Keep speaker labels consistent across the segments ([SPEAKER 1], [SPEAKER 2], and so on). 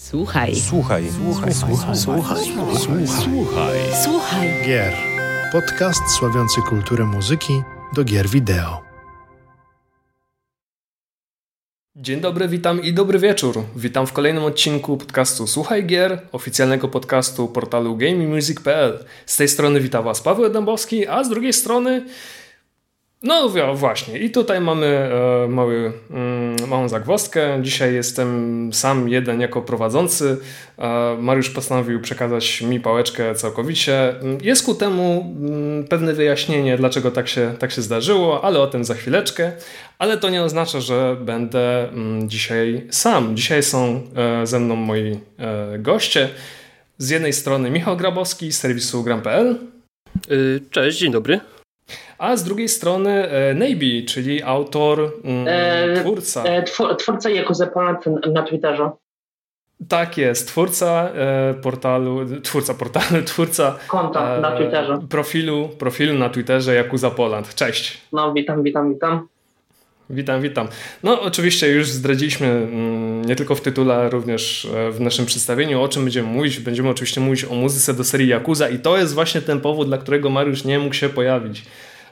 [SPEAKER 1] Słuchaj.
[SPEAKER 2] Słuchaj. Słuchaj. Słuchaj. Słuchaj. Słuchaj. Słuchaj.
[SPEAKER 1] Słuchaj.
[SPEAKER 3] Gier. Podcast sławiący kulturę muzyki do gier wideo.
[SPEAKER 4] Dzień dobry, witam i dobry wieczór. Witam w kolejnym odcinku podcastu Słuchaj Gier, oficjalnego podcastu portalu GameMusic.pl. Z tej strony witam Was Paweł Dębowski, a z drugiej strony no właśnie, i tutaj mamy e, mały, mm, małą zagwozdkę. Dzisiaj jestem sam jeden jako prowadzący. E, Mariusz postanowił przekazać mi pałeczkę całkowicie. Jest ku temu mm, pewne wyjaśnienie, dlaczego tak się, tak się zdarzyło, ale o tym za chwileczkę. Ale to nie oznacza, że będę mm, dzisiaj sam. Dzisiaj są e, ze mną moi goście. Z jednej strony Michał Grabowski z serwisu gram.pl.
[SPEAKER 5] Y, cześć, dzień dobry.
[SPEAKER 4] A z drugiej strony e, Navy, czyli autor, mm,
[SPEAKER 6] E,
[SPEAKER 4] twórca.
[SPEAKER 6] E, twór, twórca Jakuza na Twitterze.
[SPEAKER 4] Tak jest, twórca e, portalu, twórca portalu, twórca
[SPEAKER 6] Konta na Twitterze.
[SPEAKER 4] profilu, profilu na Twitterze Jakuza Poland. Cześć.
[SPEAKER 6] No, witam, witam, witam.
[SPEAKER 4] Witam, witam. No, oczywiście już zdradziliśmy mm, nie tylko w tytule, ale również e, w naszym przedstawieniu, o czym będziemy mówić. Będziemy oczywiście mówić o muzyce do serii Yakuza i to jest właśnie ten powód, dla którego Mariusz nie mógł się pojawić.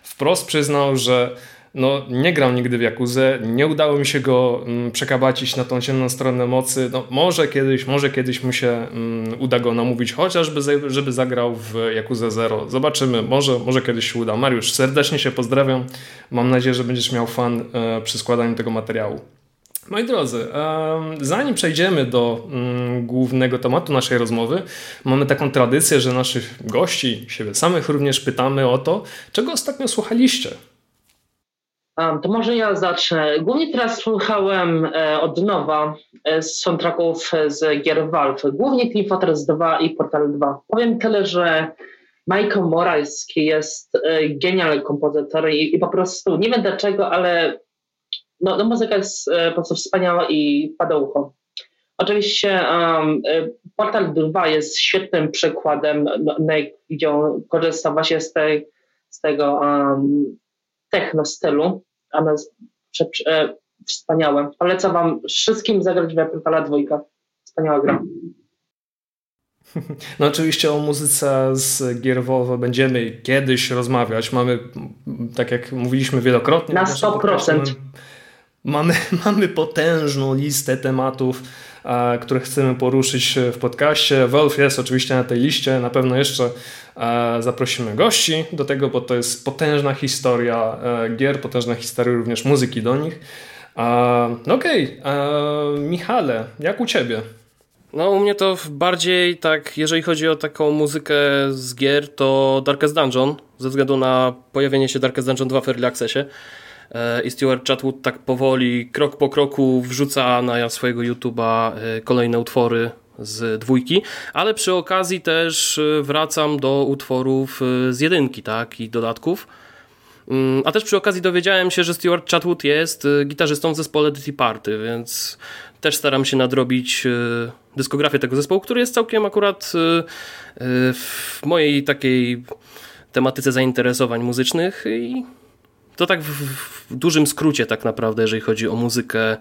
[SPEAKER 4] Wprost przyznał, że no, nie grał nigdy w Jakuzę, nie udało mi się go mm, przekabacić na tą ciemną stronę mocy. No, może kiedyś, może kiedyś mu się mm, uda go namówić, chociażby żeby zagrał w Jakuzę Zero. Zobaczymy, może, może kiedyś się uda. Mariusz, serdecznie się pozdrawiam. Mam nadzieję, że będziesz miał fan e, przy składaniu tego materiału. Moi drodzy, zanim przejdziemy do mm, głównego tematu naszej rozmowy, mamy taką tradycję, że naszych gości, siebie samych również pytamy o to, czego ostatnio słuchaliście.
[SPEAKER 6] To może ja zacznę. Głównie teraz słuchałem e, od nowa e, soundtracków z gier Valve. Głównie Team Fortress 2 i Portal 2. Powiem tyle, że Michael Moralski jest e, genialny kompozytor i, i po prostu, nie wiem dlaczego, ale no, no muzyka jest e, po prostu wspaniała i pada ucho. Oczywiście um, Portal 2 jest świetnym przykładem, no, gdzie on korzysta właśnie z, tej, z tego um, techno stylu. Ono jest prze, e, wspaniałe. Polecam wam wszystkim zagrać w Portala 2. Wspaniała gra.
[SPEAKER 4] No oczywiście o muzyce z gier będziemy kiedyś rozmawiać. Mamy, tak jak mówiliśmy wielokrotnie...
[SPEAKER 6] Na
[SPEAKER 4] w naszym
[SPEAKER 6] 100%.
[SPEAKER 4] podcaście, Mamy, mamy potężną listę tematów, e, które chcemy poruszyć w podcaście. Valve jest oczywiście na tej liście. Na pewno jeszcze e, zaprosimy gości do tego, bo to jest potężna historia e, gier, potężna historia również muzyki do nich. E, no Okej, okay. Michale, jak u Ciebie?
[SPEAKER 5] No u mnie to bardziej tak, jeżeli chodzi o taką muzykę z gier, to Darkest Dungeon, ze względu na pojawienie się Darkest Dungeon 2 w Early Accessie. E, I Stuart Chatwood tak powoli, krok po kroku wrzuca na swojego YouTube'a e, kolejne utwory z dwójki, ale przy okazji też e, wracam do utworów z jedynki, tak, i dodatków. Mm, A też przy okazji dowiedziałem się, że Stuart Chatwood jest gitarzystą w zespole Dirty Party, więc też staram się nadrobić dyskografię tego zespołu, który jest całkiem akurat w mojej takiej tematyce zainteresowań muzycznych i to tak w, w dużym skrócie tak naprawdę, jeżeli chodzi o muzykę e,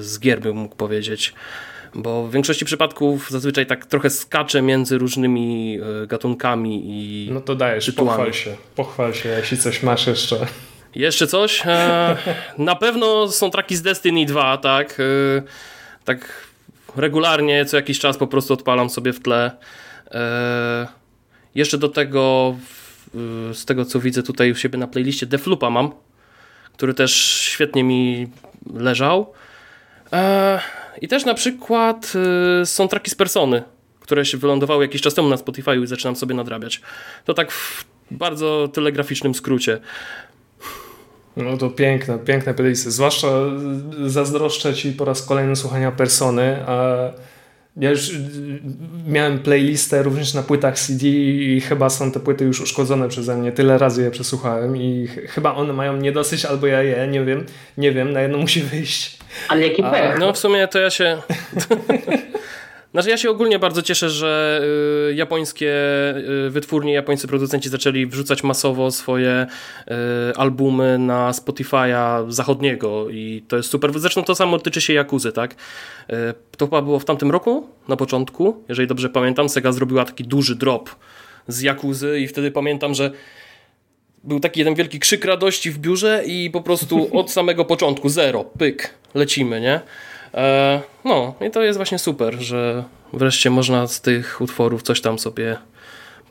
[SPEAKER 5] z gier bym mógł powiedzieć. Bo w większości przypadków zazwyczaj tak trochę skaczę między różnymi e, gatunkami i
[SPEAKER 4] No to dajesz,
[SPEAKER 5] tytułami.
[SPEAKER 4] pochwal się. Pochwal się, jeśli coś masz jeszcze.
[SPEAKER 5] Jeszcze coś? E, na pewno są traki z Destiny 2, tak? E, tak regularnie, co jakiś czas po prostu odpalam sobie w tle. E, jeszcze do tego, z tego co widzę tutaj u siebie na playliście, Defloopa mam, który też świetnie mi leżał. E, I też na przykład e, są traki z Persony, które się wylądowały jakiś czas temu na Spotify i zaczynam sobie nadrabiać. To tak w bardzo telegraficznym skrócie.
[SPEAKER 4] No to piękne, piękne playlisty. Zwłaszcza y, zazdroszczę Ci po raz kolejny słuchania Persony. A ja już y, miałem playlistę również na płytach CD i chyba są te płyty już uszkodzone przeze mnie. Tyle razy je przesłuchałem i ch- chyba one mają mnie dosyć albo ja je, nie wiem. Nie wiem, na jedno musi wyjść.
[SPEAKER 6] Ale jaki
[SPEAKER 4] A,
[SPEAKER 6] pech.
[SPEAKER 5] No w sumie to ja się. Znaczy ja się ogólnie bardzo cieszę, że y, japońskie y, wytwórnie, japońscy producenci zaczęli wrzucać masowo swoje y, albumy na Spotify'a zachodniego i to jest super. Zresztą to samo tyczy się Jakuzy, tak? To chyba było w tamtym roku, na początku, jeżeli dobrze pamiętam, Sega zrobiła taki duży drop z Jakuzy i wtedy pamiętam, że był taki jeden wielki krzyk radości w biurze i po prostu od samego początku zero, pyk, lecimy, nie? E, no i to jest właśnie super, że wreszcie można z tych utworów coś tam sobie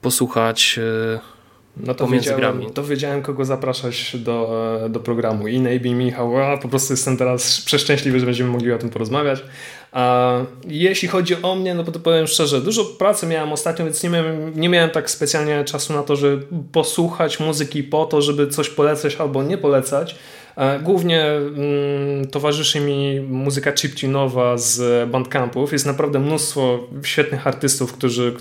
[SPEAKER 5] posłuchać e, no to pomiędzy grami.
[SPEAKER 4] To wiedziałem, kogo zapraszać do, e, do programu. I Navy, Michał, a po prostu jestem teraz przeszczęśliwy, że będziemy mogli o tym porozmawiać. A jeśli chodzi o mnie, no to powiem szczerze, dużo pracy miałem ostatnio, więc nie miałem, nie miałem tak specjalnie czasu na to, żeby posłuchać muzyki po to, żeby coś polecać albo nie polecać. E, głównie mm, towarzyszy mi muzyka chiptunowa z bandcampów. Jest naprawdę mnóstwo świetnych artystów, którzy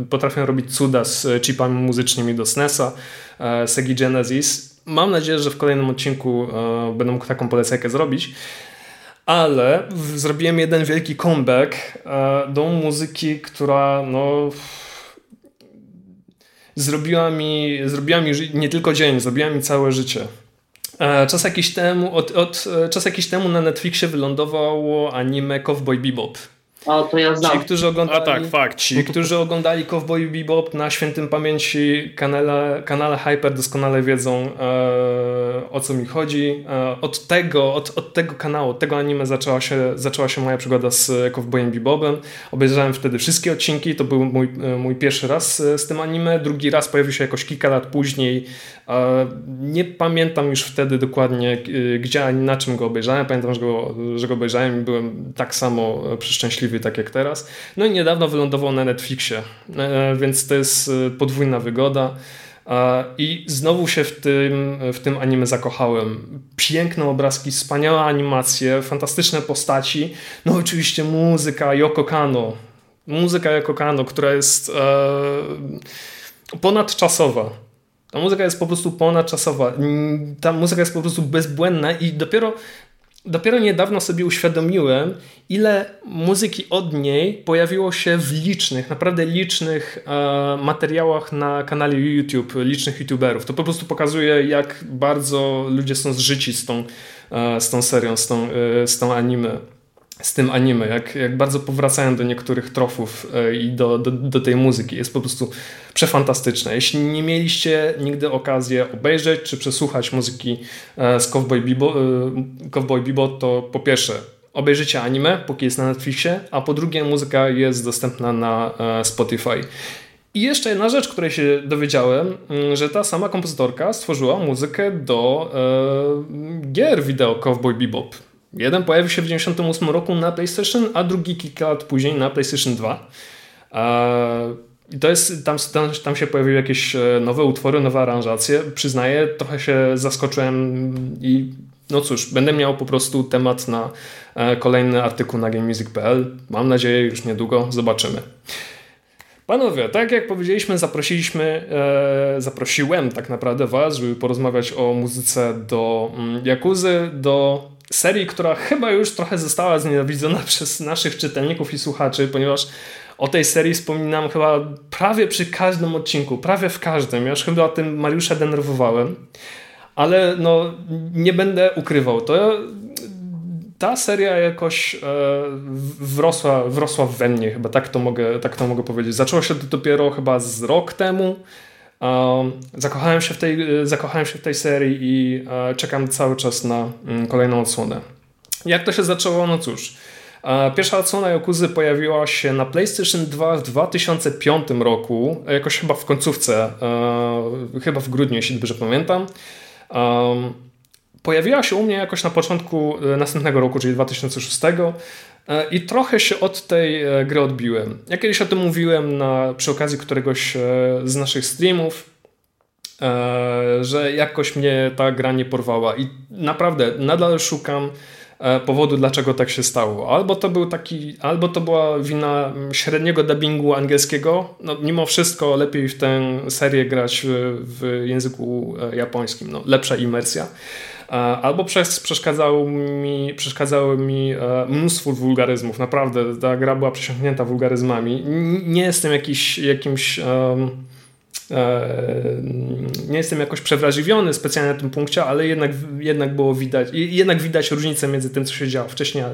[SPEAKER 4] e, potrafią robić cuda z chipami muzycznymi do SNESa, e, Segi Genesis. Mam nadzieję, że w kolejnym odcinku będę mógł taką polecajkę zrobić. Ale zrobiłem jeden wielki comeback do muzyki, która no zrobiła mi, zrobiła mi nie tylko dzień, zrobiła mi całe życie. E, czas jakiś temu, od, od, e, czas jakiś temu na Netflixie wylądowało anime Cowboy Bebop.
[SPEAKER 6] O, to ja znam.
[SPEAKER 4] Ci, którzy oglądali,
[SPEAKER 5] A tak, fakt.
[SPEAKER 4] Ci, którzy oglądali Cowboy Bebop na świętym pamięci kanale, kanale Hyper doskonale wiedzą e, o co mi chodzi. E, od, tego, od, od tego kanału, od tego anime zaczęła się, zaczęła się moja przygoda z Cowboyem Bebopem. Obejrzałem wtedy wszystkie odcinki, to był mój, e, mój pierwszy raz z, z tym anime. Drugi raz pojawił się jakoś kilka lat później. E, nie pamiętam już wtedy dokładnie e, gdzie ani na czym go obejrzałem. Pamiętam, że go, że go obejrzałem i byłem tak samo przeszczęśliwy tak jak teraz. No i niedawno wylądował na Netflixie, e, więc to jest e, podwójna wygoda. I znowu się w tym, w tym anime zakochałem. Piękne obrazki, wspaniałe animacje, fantastyczne postaci. No oczywiście muzyka Yoko Kano. Muzyka Yoko Kano, która jest e, ponadczasowa. Ta muzyka jest po prostu ponadczasowa. Ta muzyka jest po prostu bezbłędna i dopiero dopiero niedawno sobie uświadomiłem, ile muzyki od niej pojawiło się w licznych, naprawdę licznych e, materiałach na kanale YouTube, licznych YouTuberów. To po prostu pokazuje, jak bardzo ludzie są zżyci z tą, e, z tą serią, z tą, e, z tą anime z tym anime, jak, jak bardzo powracają do niektórych trofów e, i do, do, do tej muzyki. Jest po prostu przefantastyczne. Jeśli nie mieliście nigdy okazji obejrzeć czy przesłuchać muzyki e, z Cowboy Bebop, e, Cowboy Bebop to po pierwsze obejrzycie anime, póki jest na Netflixie, a po drugie muzyka jest dostępna na Spotify. I jeszcze jedna rzecz, której się dowiedziałem, mm, że ta sama kompozytorka stworzyła muzykę do e, gier wideo Cowboy Bebop. Jeden pojawił się w 1998 roku na PlayStation, a drugi kilka lat później na PlayStation 2. I to jest, tam, tam, tam się pojawiły jakieś e, nowe utwory, nowe aranżacje. Przyznaję, trochę się zaskoczyłem i no cóż, będę miał po prostu temat na e, kolejny artykuł na GameMusic.pl. Mam nadzieję, już niedługo zobaczymy. Panowie, tak jak powiedzieliśmy, zaprosiliśmy, e, zaprosiłem tak naprawdę Was, żeby porozmawiać o muzyce do mm, Jakuzy, do serii, która chyba już trochę została znienawidzona przez naszych czytelników i słuchaczy, ponieważ o tej serii wspominam chyba prawie przy każdym odcinku, prawie w każdym. Ja już chyba o tym Mariusza denerwowałem, ale no nie będę ukrywał. To ta seria jakoś e, wrosła, wrosła we mnie, chyba tak to, mogę, tak to mogę powiedzieć. Zaczęło się to dopiero chyba z rok temu. Zakochałem się w tej, e, zakochałem się w tej serii i e, czekam cały czas na mm, kolejną odsłonę. Jak to się zaczęło? No cóż. Pierwsza odsłona Yakuzy pojawiła się na PlayStation 2 w 2005 roku, jakoś chyba w końcówce, chyba w grudniu, jeśli dobrze pamiętam. Pojawiła się u mnie jakoś na początku e, następnego roku, czyli 2006 e, i trochę się od tej e, gry odbiłem. Ja kiedyś o tym mówiłem na, przy okazji któregoś z naszych streamów, że jakoś mnie ta gra nie porwała i naprawdę nadal szukam powodu, dlaczego tak się stało. Albo to był taki, albo to była wina średniego dubbingu angielskiego. No, mimo wszystko lepiej w tę serię grać w, w języku japońskim. No, lepsza imersja albo przez, przeszkadzało mi, przeszkadzało mi mnóstwo wulgaryzmów. Naprawdę, ta gra była przesiąknięta wulgaryzmami. Nie jestem jakiś, jakimś... Um, nie jestem jakoś przewrażliwiony specjalnie na tym punkcie, ale jednak, jednak było widać, jednak widać różnicę między tym, co się działo wcześniej,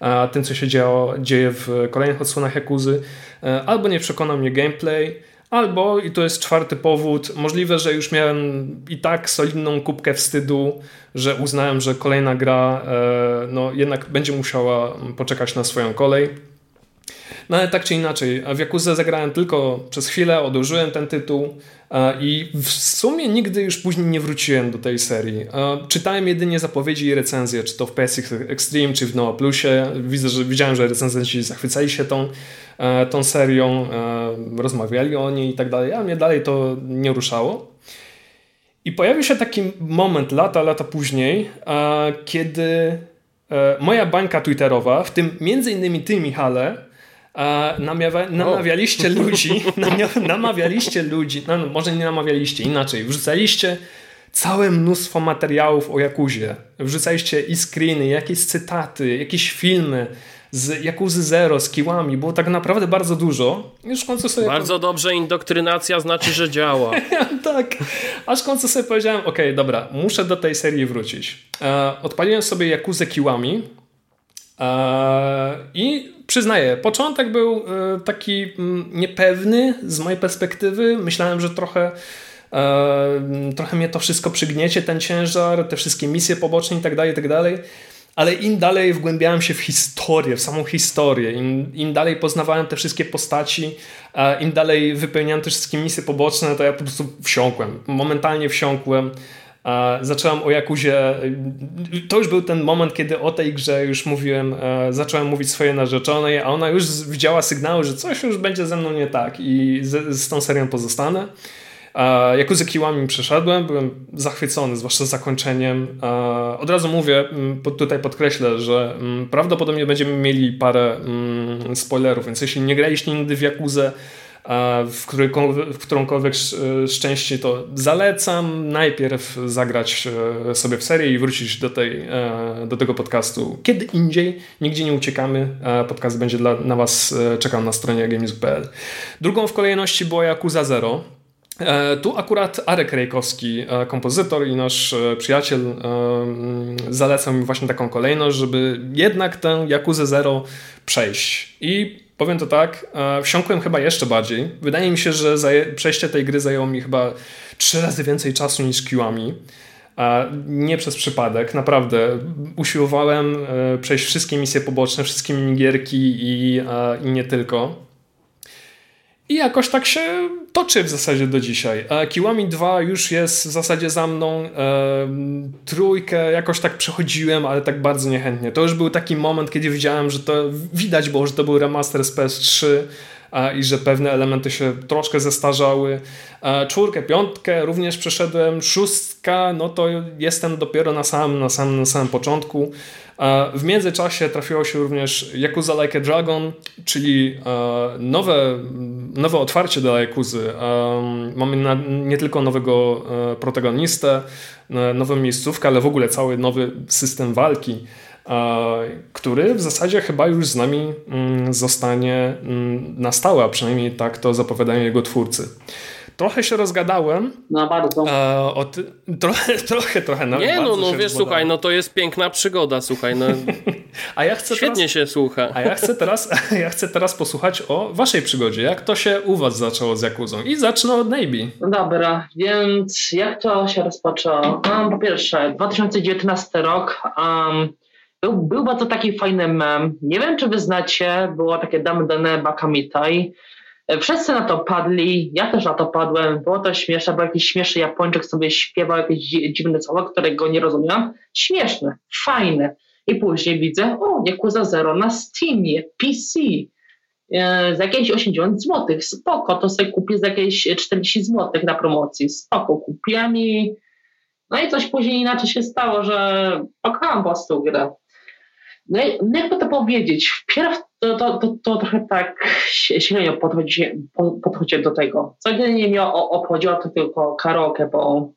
[SPEAKER 4] a tym, co się działo, dzieje w kolejnych odsłonach Jakuzy. E, albo nie przekonał mnie gameplay, albo, i to jest czwarty powód, możliwe, że już miałem i tak solidną kubkę wstydu, że uznałem, że kolejna gra e, no, jednak będzie musiała poczekać na swoją kolej. No ale tak czy inaczej, w Yakuza zagrałem tylko przez chwilę, odłożyłem ten tytuł i w sumie nigdy już później nie wróciłem do tej serii. Czytałem jedynie zapowiedzi i recenzje, czy to w PSX Extreme, czy w Noah Plusie. Widzę, że widziałem, że recenzenci zachwycali się tą, tą serią, rozmawiali o niej i tak dalej, a mnie dalej to nie ruszało. I pojawił się taki moment lata, lata później, kiedy e, moja bańka twitterowa, w tym między innymi ty Michale, namawia, namawialiście oh. ludzi, namawialiście ludzi, no, może nie namawialiście, inaczej, wrzucaliście całe mnóstwo materiałów o Jakuzie. Wrzucaliście i screeny, jakieś cytaty, jakieś filmy z Jakuzy Zero, z kiłami. Było tak naprawdę bardzo dużo. Już w końcu sobie...
[SPEAKER 5] Bardzo dobrze, indokrynacja znaczy, że działa.
[SPEAKER 4] tak. Aż w końcu sobie powiedziałem, ok, dobra, muszę do tej serii wrócić. E, odpaliłem sobie Jakuzę kiłami i przyznaję, początek był e, taki mm, niepewny z mojej perspektywy. Myślałem, że trochę e, trochę mnie to wszystko przygniecie, ten ciężar, te wszystkie misje poboczne i tak dalej, i tak. Ale im dalej wgłębiałem się w historię, w samą historię, im, im dalej poznawałem te wszystkie postaci, im dalej wypełniałem te wszystkie misje poboczne, to ja po prostu wsiąkłem. Momentalnie wsiąkłem. Zacząłem o Jakuzie. To już był ten moment, kiedy o tej grze już mówiłem, e, zacząłem mówić swojej narzeczonej, a ona już widziała sygnały, że coś już będzie ze mną nie tak i z, z tą serią pozostanę. Jakuzę Kiłami przeszedłem, byłem zachwycony, zwłaszcza zakończeniem. Od razu mówię, tutaj podkreślę, że prawdopodobnie będziemy mieli parę spoilerów, więc jeśli nie graliście nigdy w Jakuzę, w, w którąkolwiek szczęście to zalecam najpierw zagrać e, sobie w serię i wrócić do, tej, e, do tego podcastu kiedy indziej. Nigdzie nie uciekamy. Podcast będzie dla, na Was e, czekał na stronie games.pl. Drugą w kolejności była Yakuza Zero. Tu akurat Arek Rejkowski, kompozytor i nasz przyjaciel, zalecał mi właśnie taką kolejność, żeby jednak tę Jakuzę Zero przejść. I powiem to tak, e, wsiąkłem chyba jeszcze bardziej. Wydaje mi się, że przejście tej gry zajęło mi chyba trzy razy więcej czasu niż kiłami. Nie przez przypadek, naprawdę. Usiłowałem e, przejść wszystkie misje poboczne, wszystkie minigierki i, i nie tylko. I jakoś tak się toczy w zasadzie do dzisiaj. E, Kiłami 2 już jest w zasadzie za mną. E, trójkę jakoś tak przechodziłem, ale tak bardzo niechętnie. To już był taki moment, kiedy widziałem, że to widać było, że to był remaster z PS3 i że pewne elementy się troszkę zestarzały. Czwórkę, piątkę również przeszedłem, szóstka, no to jestem dopiero na samym, na samym, na samym początku. W międzyczasie trafiło się również Yakuza Like a Dragon, czyli nowe, nowe otwarcie dla Yakuzy. Mamy nie tylko nowego e, protagonistę, nową miejscówkę, ale w ogóle cały nowy system walki który w zasadzie chyba już z nami mm, zostanie mm, na stałe, a przynajmniej tak to zapowiadają jego twórcy. Trochę się rozgadałem.
[SPEAKER 6] No bardzo.
[SPEAKER 4] E, o ty, trochę, trochę, trochę.
[SPEAKER 5] No, nie, no, no wiesz, słuchaj, no to jest piękna przygoda, słuchaj. No.
[SPEAKER 4] a ja chcę
[SPEAKER 5] Świetnie
[SPEAKER 4] teraz,
[SPEAKER 5] się słucha.
[SPEAKER 4] A ja chcę, teraz, ja chcę teraz posłuchać o waszej przygodzie. Jak to się u was zaczęło z Jakuzą? I zacznę od Navy.
[SPEAKER 6] No dobra, więc jak to się rozpoczęło? Um, po pierwsze, 2019 rok. Um, był, był bardzo taki fajny mem. Nie wiem, czy wy znacie, było takie Damy Dane Bakamitai. E, wszyscy na to padli, ja też na to padłem, było to śmieszne, bo jakiś śmieszny Japończyk sobie śpiewał jakieś dziwne słowo, którego nie rozumiałam. Śmieszne, fajne. I później widzę, o, Yakuza Zero na Steamie, PC, e, za jakieś 80 zł, spoko, to sobie kupię za jakieś 40 zł na promocji, spoko, kupiłem i no i coś później inaczej się stało, że pokochałam po prostu grę. No, no jakby to powiedzieć, wpierw to, to, to, to trochę tak średnio podchodzi, podchodzi do tego. Codziennie mnie obchodziło to tylko karaoke, bo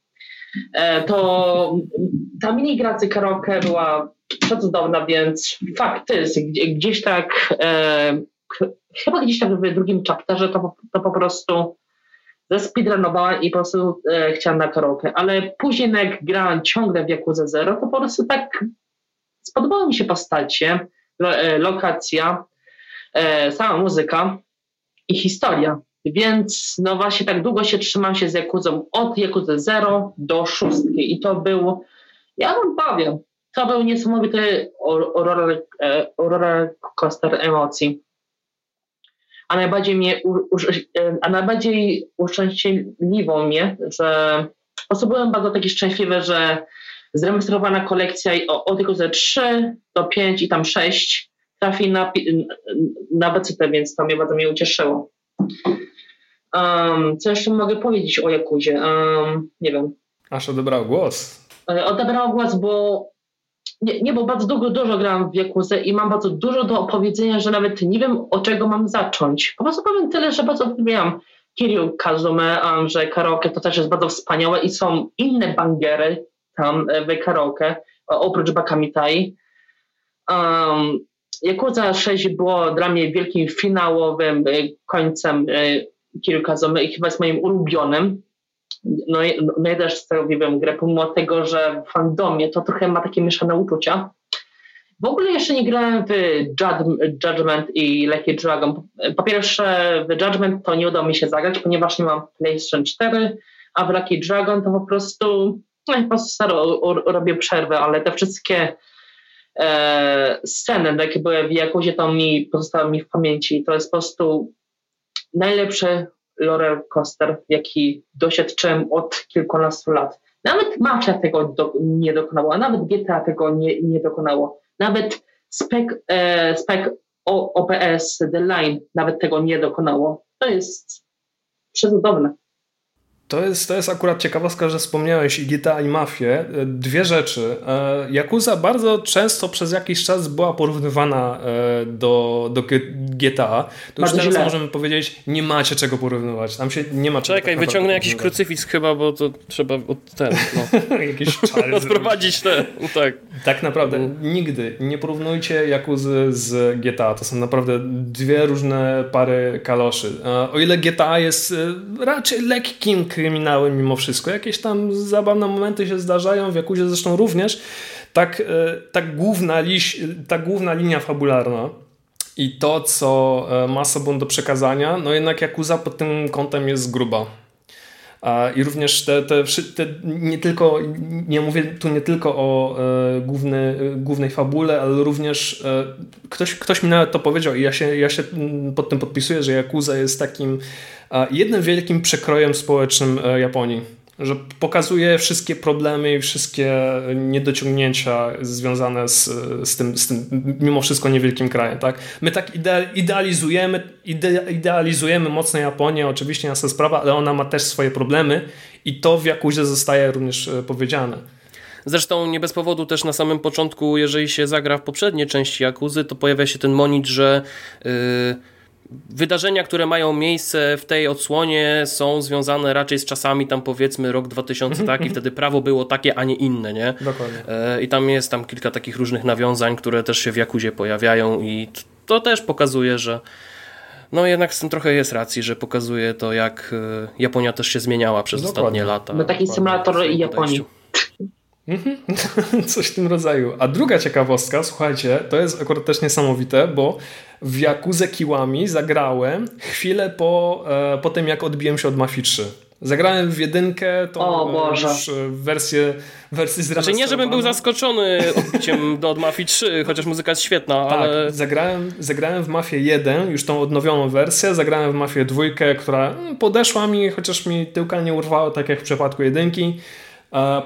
[SPEAKER 6] e, to ta mini gracy karaoke była przecudowna, więc fakt jest, gdzieś tak, e, chyba gdzieś tak w drugim chapterze to, to po prostu zespeedrunowałem i po prostu e, chciałem na karaoke, ale później jak grałem ciągle w Yakuza Zero, to po prostu tak spodobały mi się postacie, e, lokacja, e, sama muzyka i historia. Więc no właśnie tak długo się trzymam się z Jakuzą od Jakuzy 0 do 6 i to był, ja wam powiem, to był niesamowity roller, roller coaster emocji. A najbardziej mnie, a najbardziej uszczęśliwiło mnie, że po byłem bardzo taki szczęśliwy, że zrejestrowana kolekcja od Jakuzy 3 do 5 i tam 6 trafi na, na BCT, więc to mnie bardzo mnie ucieszyło. Um, co jeszcze mogę powiedzieć o Jakuzie? Um, nie wiem.
[SPEAKER 4] Aż odebrał głos.
[SPEAKER 6] E, odebrał głos, bo nie, nie, bo bardzo długo, dużo grałam w Jakuzę i mam bardzo dużo do opowiedzenia, że nawet nie wiem, od czego mam zacząć. Po prostu powiem tyle, że bardzo lubiłam Kiryu Kazume, um, że karaoke to też jest bardzo wspaniałe i są inne bangery tam e, w karaoke, oprócz Bakamitai. Um, Yakuza 6 było dla mnie wielkim finałowym e, końcem kilka i chyba jest moim ulubionym. No, no ja też wiem grę, pomimo tego, że w fandomie to trochę ma takie mieszane uczucia. W ogóle jeszcze nie grałem w Judgment i Lucky Dragon. Po pierwsze, w Judgment to nie udało mi się zagrać, ponieważ nie mam PlayStation 4, a w Lucky Dragon to po prostu, no prostu staro robię przerwę, ale te wszystkie e, sceny, jakie były w Jakuzie, to mi pozostały mi w pamięci. To jest po prostu najlepszy roller coaster, jaki doświadczyłem od kilkunastu lat. Nawet Mafia tego do, nie dokonała, nawet GTA tego nie, nie dokonało, nawet Spec, e, spec OPS The Line nawet tego nie dokonało. To jest przecudowne.
[SPEAKER 4] To jest, to jest akurat ciekawostka, że wspomniałeś i GTA i Mafię. Dwie rzeczy. E, Yakuza bardzo często przez jakiś czas była porównywana e, do, do GTA. To już teraz możemy powiedzieć, nie macie czego porównywać. Tam się nie ma czego
[SPEAKER 5] Czekaj, tak wyciągnę jakiś krucyfiks chyba, bo to trzeba od ten, no.
[SPEAKER 4] jakiś czary
[SPEAKER 5] Odprowadzić te, no tak.
[SPEAKER 4] Tak naprawdę, no. nigdy nie porównujcie Yakuzy z GTA. To są naprawdę dwie różne pary kaloszy. E, o ile GTA jest raczej lekkim kryminały mimo wszystko. Jakieś tam zabawne momenty się zdarzają, w Jakuzie zresztą również. Tak, e, tak, główna, liś, ta główna linia fabularna i to, co e, ma sobą do przekazania, no jednak Jakuza pod tym kątem jest gruba. I również te, te, te, nie tylko, nie mówię tu nie tylko o e, główny, głównej fabule, ale również e, ktoś, ktoś mi nawet to powiedział i ja się, ja się pod tym podpisuję, że Yakuza jest takim jednym wielkim przekrojem społecznym e, Japonii że pokazuje wszystkie problemy i wszystkie niedociągnięcia związane z, z, tym, z tym mimo wszystko niewielkim krajem. Tak? My tak idealizujemy, ide, idealizujemy mocno Japonię, oczywiście jasna sprawa, ale ona ma też swoje problemy i to w Jakuzie zostaje również e, powiedziane.
[SPEAKER 5] Zresztą nie bez powodu też na samym początku, jeżeli się zagra w poprzednie części Jakuzy, to pojawia się ten monit, że yy, Wydarzenia, które mają miejsce w tej odsłonie są związane raczej z czasami tam powiedzmy rok 2000 tak i wtedy prawo było takie, a nie inne, nie?
[SPEAKER 4] Dokładnie.
[SPEAKER 5] E, I tam jest tam kilka takich różnych nawiązań, które też się w Jakuzie pojawiają i to też pokazuje, że no jednak z tym trochę jest racji, że pokazuje to jak e, Japonia też się zmieniała przez Dokładnie. ostatnie lata.
[SPEAKER 6] No taki symulator Japonii.
[SPEAKER 4] Mhm. Coś w tym rodzaju. A druga ciekawostka, słuchajcie, to jest akurat też niesamowite, bo w Yakuza Kiwami zagrałem chwilę po, e, po tym, jak odbiłem się od Mafii 3. Zagrałem w jedynkę, to
[SPEAKER 6] o, Boże. już
[SPEAKER 4] wersję, wersję
[SPEAKER 5] Znaczy nie, żebym był zaskoczony odbiciem do od Mafii 3, chociaż muzyka jest świetna,
[SPEAKER 4] tak,
[SPEAKER 5] ale...
[SPEAKER 4] zagrałem, zagrałem w Mafię 1, już tą odnowioną wersję, zagrałem w Mafię 2, która mm, podeszła mi, chociaż mi tyłka nie urwało, tak jak w przypadku jedynki.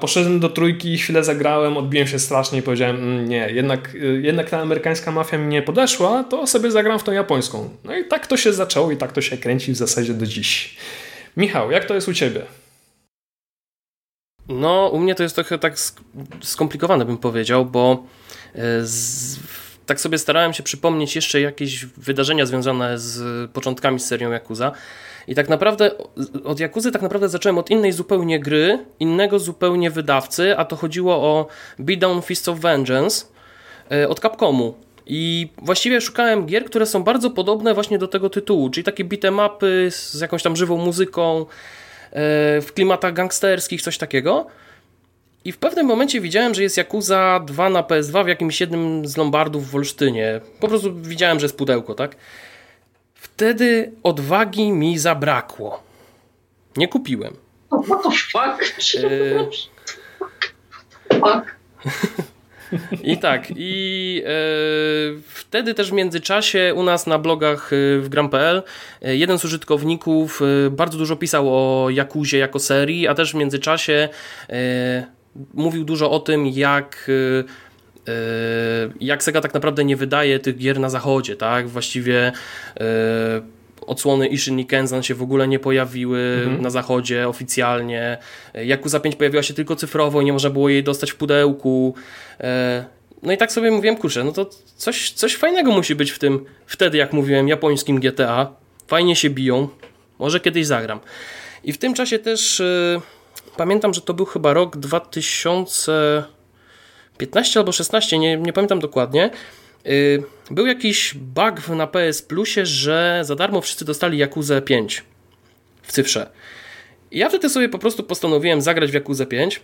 [SPEAKER 4] Poszedłem do trójki, chwilę zagrałem, odbiłem się strasznie i powiedziałem, mm, nie, jednak, y, jednak ta amerykańska mafia mi nie podeszła, to sobie zagram w tą japońską. No i tak to się zaczęło i tak to się kręci w zasadzie do dziś. Michał, jak to jest u ciebie?
[SPEAKER 5] No, u mnie to jest trochę tak skomplikowane, bym powiedział, bo e, z, tak sobie starałem się przypomnieć jeszcze jakieś wydarzenia związane z początkami z serią Yakuza I tak naprawdę od Jakuzy tak naprawdę zacząłem od innej zupełnie gry, innego zupełnie wydawcy, a to chodziło o Beatdown Fist of Vengeance e, od Capcomu. I właściwie szukałem gier, które są bardzo podobne właśnie do tego tytułu, czyli takie bitemapy z jakąś tam żywą muzyką, e, w klimatach gangsterskich, coś takiego. I w pewnym momencie widziałem, że jest Yakuza 2 na PS2 w jakimś jednym z lombardów w Olsztynie. Po prostu widziałem, że jest pudełko, tak? Wtedy odwagi mi zabrakło. Nie kupiłem.
[SPEAKER 6] What the fuck?
[SPEAKER 5] Yy... I tak, i e, wtedy też w międzyczasie u nas na blogach w gram.pl jeden z użytkowników bardzo dużo pisał o Jakuzie jako serii, a też w międzyczasie e, mówił dużo o tym, jak e, jak Sega tak naprawdę nie wydaje tych gier na zachodzie, tak? Właściwie e, odsłony Ishin i Kenzan się w ogóle nie pojawiły mhm. na zachodzie oficjalnie. Yakuza 5 pojawiła się tylko cyfrowo i nie można było jej dostać w pudełku. E, no i tak sobie mówiłem, kurczę, no to coś, coś fajnego musi być w tym, wtedy jak mówiłem, japońskim GTA. Fajnie się biją, może kiedyś zagram. I w tym czasie też pamiętam, że to był chyba rok 2015 albo 16, nie, nie pamiętam dokładnie. Y, był jakiś bug na PS Plusie, że za darmo wszyscy dostali Yakuza 5 w cyfrze. Ja wtedy sobie po prostu postanowiłem zagrać w Yakuza 5.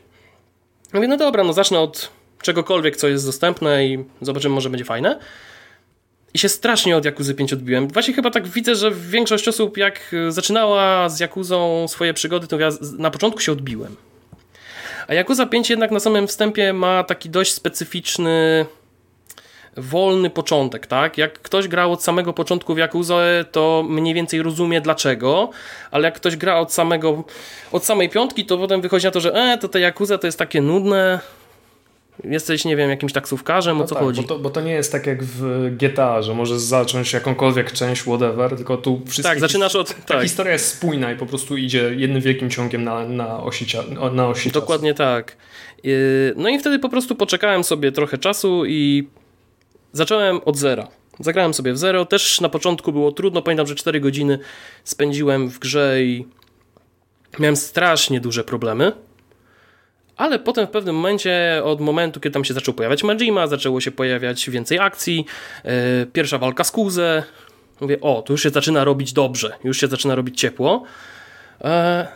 [SPEAKER 5] Mówię, no dobra, no zacznę od czegokolwiek, co jest dostępne i zobaczymy, może będzie fajne. I się strasznie od Jakuzy 5 odbiłem. Właśnie chyba tak widzę, że większość osób jak zaczynała z Jakuzą swoje przygody, to ja na początku się odbiłem. A Jakuza 5 jednak na samym wstępie ma taki dość specyficzny wolny początek, tak? Jak ktoś grał od samego początku w Jakuzę, to mniej więcej rozumie dlaczego, ale jak ktoś gra od samego, od samej piątki, to potem wychodzi na to, że e, to te Jakuza to jest takie nudne, jesteś, nie wiem, jakimś taksówkarzem, no o co
[SPEAKER 4] tak,
[SPEAKER 5] chodzi?
[SPEAKER 4] Bo to, bo to, nie jest tak jak w GTA, że możesz zacząć jakąkolwiek część, whatever, tylko tu wszystkie...
[SPEAKER 5] Tak, zaczynasz od...
[SPEAKER 4] Ta
[SPEAKER 5] tak.
[SPEAKER 4] historia jest spójna i po prostu idzie jednym wielkim ciągiem na, na osi, na osi
[SPEAKER 5] Dokładnie
[SPEAKER 4] czasu.
[SPEAKER 5] tak. No i wtedy po prostu poczekałem sobie trochę czasu i zacząłem od zera. Zagrałem sobie w zero. Też na początku było trudno. Pamiętam, że 4 godziny spędziłem w grze i miałem strasznie duże problemy. Ale potem w pewnym momencie, od momentu, kiedy tam się zaczął pojawiać Majima, zaczęło się pojawiać więcej akcji, yy, pierwsza walka z Kuzę, mówię, o, tu już się zaczyna robić dobrze, już się zaczyna robić ciepło. Yy,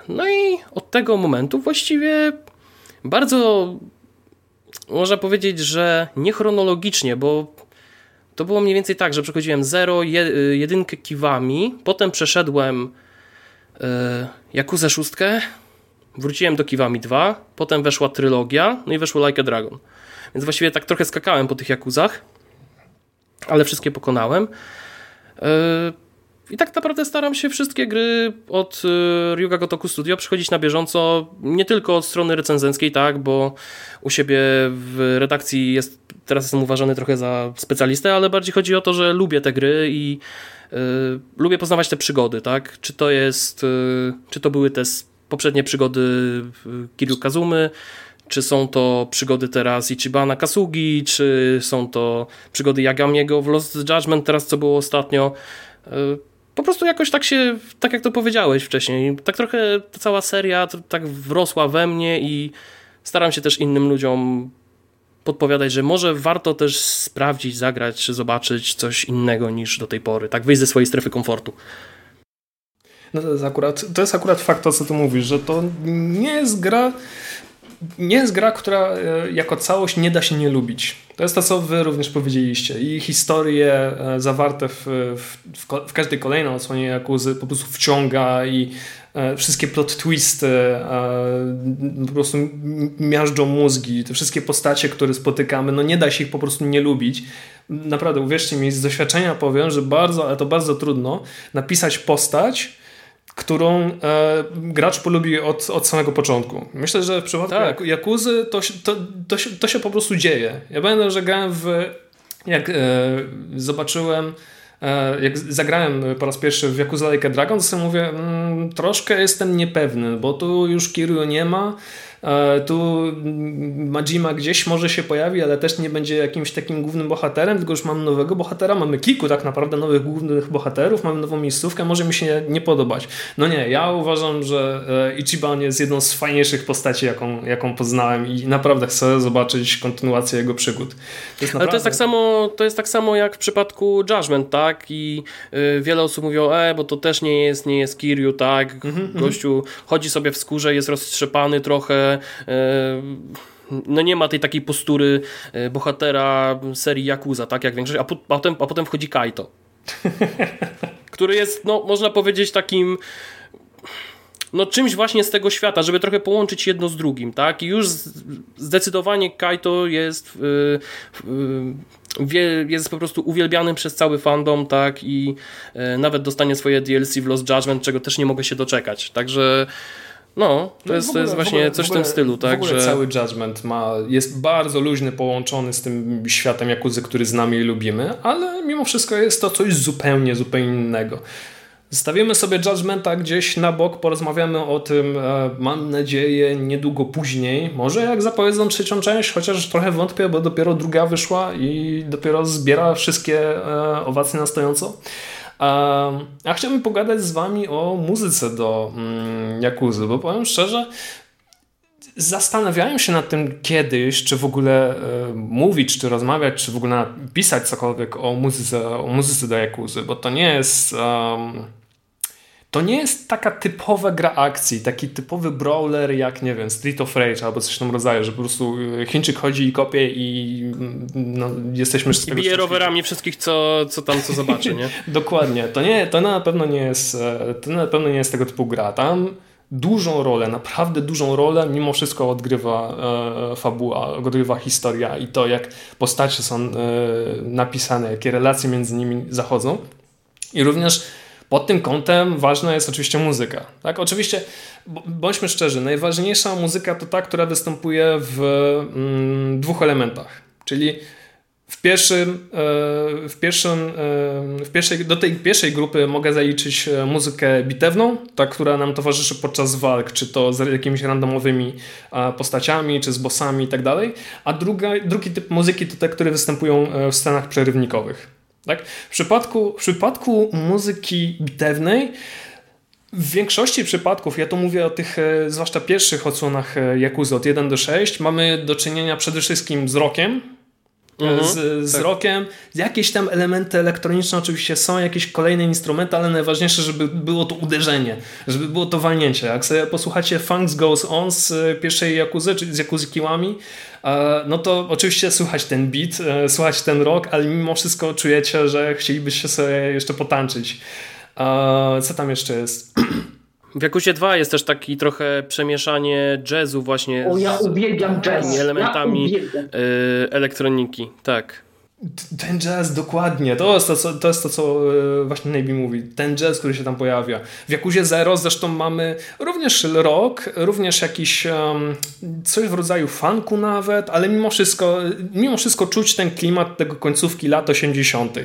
[SPEAKER 5] no i od tego momentu właściwie bardzo można powiedzieć, że niechronologicznie, bo to było mniej więcej tak, że przechodziłem 0, 1 kiwami, potem przeszedłem yy, Jakuzę 6, Wróciłem do Kiwami 2, potem weszła trylogia, no i weszło Like a Dragon. Więc właściwie tak trochę skakałem po tych Jakuzach, ale wszystkie pokonałem. Yy, I tak naprawdę staram się wszystkie gry od yy, Ryuga Gotoku Studio przychodzić na bieżąco, nie tylko od strony recenzenckiej, tak, bo u siebie w redakcji jest, teraz jestem uważany trochę za specjalistę, ale bardziej chodzi o to, że lubię te gry i yy, lubię poznawać te przygody, tak, czy to jest, czy to były te poprzednie przygody Kiryu Kazumy, czy są to przygody teraz Ichibana Kasugi, czy są to przygody Yagamiego w Lost Judgment, teraz co było ostatnio. E, po prostu jakoś tak się, tak jak to powiedziałeś wcześniej, tak trochę ta cała seria tak wrosła we mnie i staram się też innym ludziom podpowiadać, że może warto też sprawdzić, zagrać, czy zobaczyć coś innego niż do tej pory, tak wyjść ze swojej strefy komfortu.
[SPEAKER 4] No to jest akurat, to jest akurat fakt to, co ty mówisz, że to nie jest gra, nie jest gra, która e, jako całość nie da się nie lubić. To jest to, co wy również powiedzieliście. I historie e, zawarte w, w, w każdej kolejnej odsłonie Jakuzy po prostu wciąga i e, wszystkie plot twisty po prostu miażdżą mózgi. Te wszystkie postacie, które spotykamy, no nie da się ich po prostu nie lubić. Naprawdę, uwierzcie mi, z doświadczenia powiem, że bardzo, ale to bardzo trudno napisać postać, którą e, gracz polubi od, od samego początku. Myślę, że w przypadku tak. Jakuzy to, to, to, się, to się po prostu dzieje. Ja pamiętam, że grałem w... Jak e, zobaczyłem e, jak zagrałem po raz pierwszy w Yakuza Like a Dragon, to sobie mówię, mm, troszkę jestem niepewny, bo tu już Kiryu nie ma, tu Majima gdzieś może się pojawi, ale też nie będzie jakimś takim głównym bohaterem, tylko już mamy nowego bohatera, mamy kilku tak naprawdę nowych głównych bohaterów, mamy nową miejscówkę, może mi się nie podobać. No nie, ja uważam, że e, Ichiban jest jedną z fajniejszych postaci, jaką, jaką poznałem i naprawdę chcę zobaczyć kontynuację jego przygód.
[SPEAKER 5] To naprawdę... Ale to jest, tak samo, to jest tak samo jak w przypadku Judgment, tak? I y, wiele osób mówią, e, bo to też nie jest, nie jest Kiryu, tak? Mm -hmm. Gościu chodzi sobie w skórze, jest roztrzepany trochę, y, no nie ma tej takiej postury y, bohatera serii Yakuza, tak? Jak większość, a, po, a, potem, a potem wchodzi Kaito. który jest, no można powiedzieć takim no czymś właśnie z tego świata, żeby trochę połączyć jedno z drugim, tak? I już zdecydowanie Kaito jest yy, jest po prostu uwielbianym przez cały fandom, tak? I yy, nawet dostanie swoje DLC w Lost Judgment, czego też nie mogę się doczekać. Także no, to, no jest, ogóle, to jest właśnie ogóle, coś w, ogóle, w tym stylu, tak?
[SPEAKER 4] W ogóle że... cały Judgment ma, jest bardzo luźny, połączony z tym światem Jakuzy, który znamy i lubimy, ale mimo wszystko jest to coś zupełnie, zupełnie innego. Zostawimy sobie Judgmenta gdzieś na bok, porozmawiamy o tym, e, mam nadzieję, niedługo później. Może jak zapowiedzą trzecią część, chociaż trochę wątpię, bo dopiero druga wyszła i dopiero zbiera wszystkie e, owacje na stojąco. A chciałbym pogadać z wami o muzyce do mm, Jakuzy, bo powiem szczerze, zastanawiałem się nad tym kiedyś, czy w ogóle e, mówić, czy rozmawiać, czy w ogóle pisać cokolwiek o muzyce, o muzyce do Jakuzy, bo to nie jest... Um, to nie jest taka typowa gra akcji, taki typowy brawler jak, nie wiem, Street of Rage albo coś w tym rodzaju, że po prostu e, Chińczyk chodzi i kopie i mm, no, jesteśmy
[SPEAKER 5] z tego... I bije rowerami wszystkich, co, co tam co zobaczy, nie?
[SPEAKER 4] Dokładnie. To, nie, to na pewno nie jest e, to na pewno nie jest tego typu gra. Tam dużą rolę, naprawdę dużą rolę mimo wszystko odgrywa e, fabuła, odgrywa historia i to, jak postacie są e, napisane, jakie relacje między nimi zachodzą. I również pod tym kątem ważna jest oczywiście muzyka. Tak? Oczywiście, bądźmy szczerzy, najważniejsza muzyka to ta, która występuje w mm, dwóch elementach. Czyli w pierwszym, e, w pierwszym, e, w pierwszej, do tej pierwszej grupy mogę zaliczyć e, muzykę bitewną, ta, która nam towarzyszy podczas walk, czy to z jakimiś randomowymi postaciami, czy z bossami i tak. A druga, drugi typ muzyki to te, które występują w scenach przerywnikowych. Tak? W, przypadku, w przypadku muzyki bitewnej w większości przypadków, ja tu mówię o tych zwłaszcza pierwszych odsłonach Yakuza od 1 do 6, mamy do czynienia przede wszystkim z rokiem, mhm, z, z tak. rokiem. Jakieś tam elementy elektroniczne oczywiście są, jakieś kolejne instrumenty, ale najważniejsze, żeby było to uderzenie, żeby było to walnięcie. Jak sobie posłuchacie Funks Goes On z pierwszej Jakuzy, czyli z Jakuzy Kiłami, no to oczywiście słychać ten beat, e, słychać ten rock, ale mimo wszystko czujecie, że chcielibyście sobie jeszcze potańczyć. Co tam jeszcze jest?
[SPEAKER 5] W Jakusie 2 jest też taki trochę przemieszanie jazzu właśnie
[SPEAKER 6] o, ja uwielbiam jazz.
[SPEAKER 5] elementami ja y, elektroniki. Tak.
[SPEAKER 4] Ten jazz, dokładnie. To jest to, co, to, jest to, co y, właśnie Nabi mówi. Ten jazz, który się tam pojawia. W Jakuzie Zero zresztą mamy również rock, również jakiś um, coś w rodzaju funku nawet, ale mimo wszystko, mimo wszystko czuć ten klimat tego końcówki lat 80. To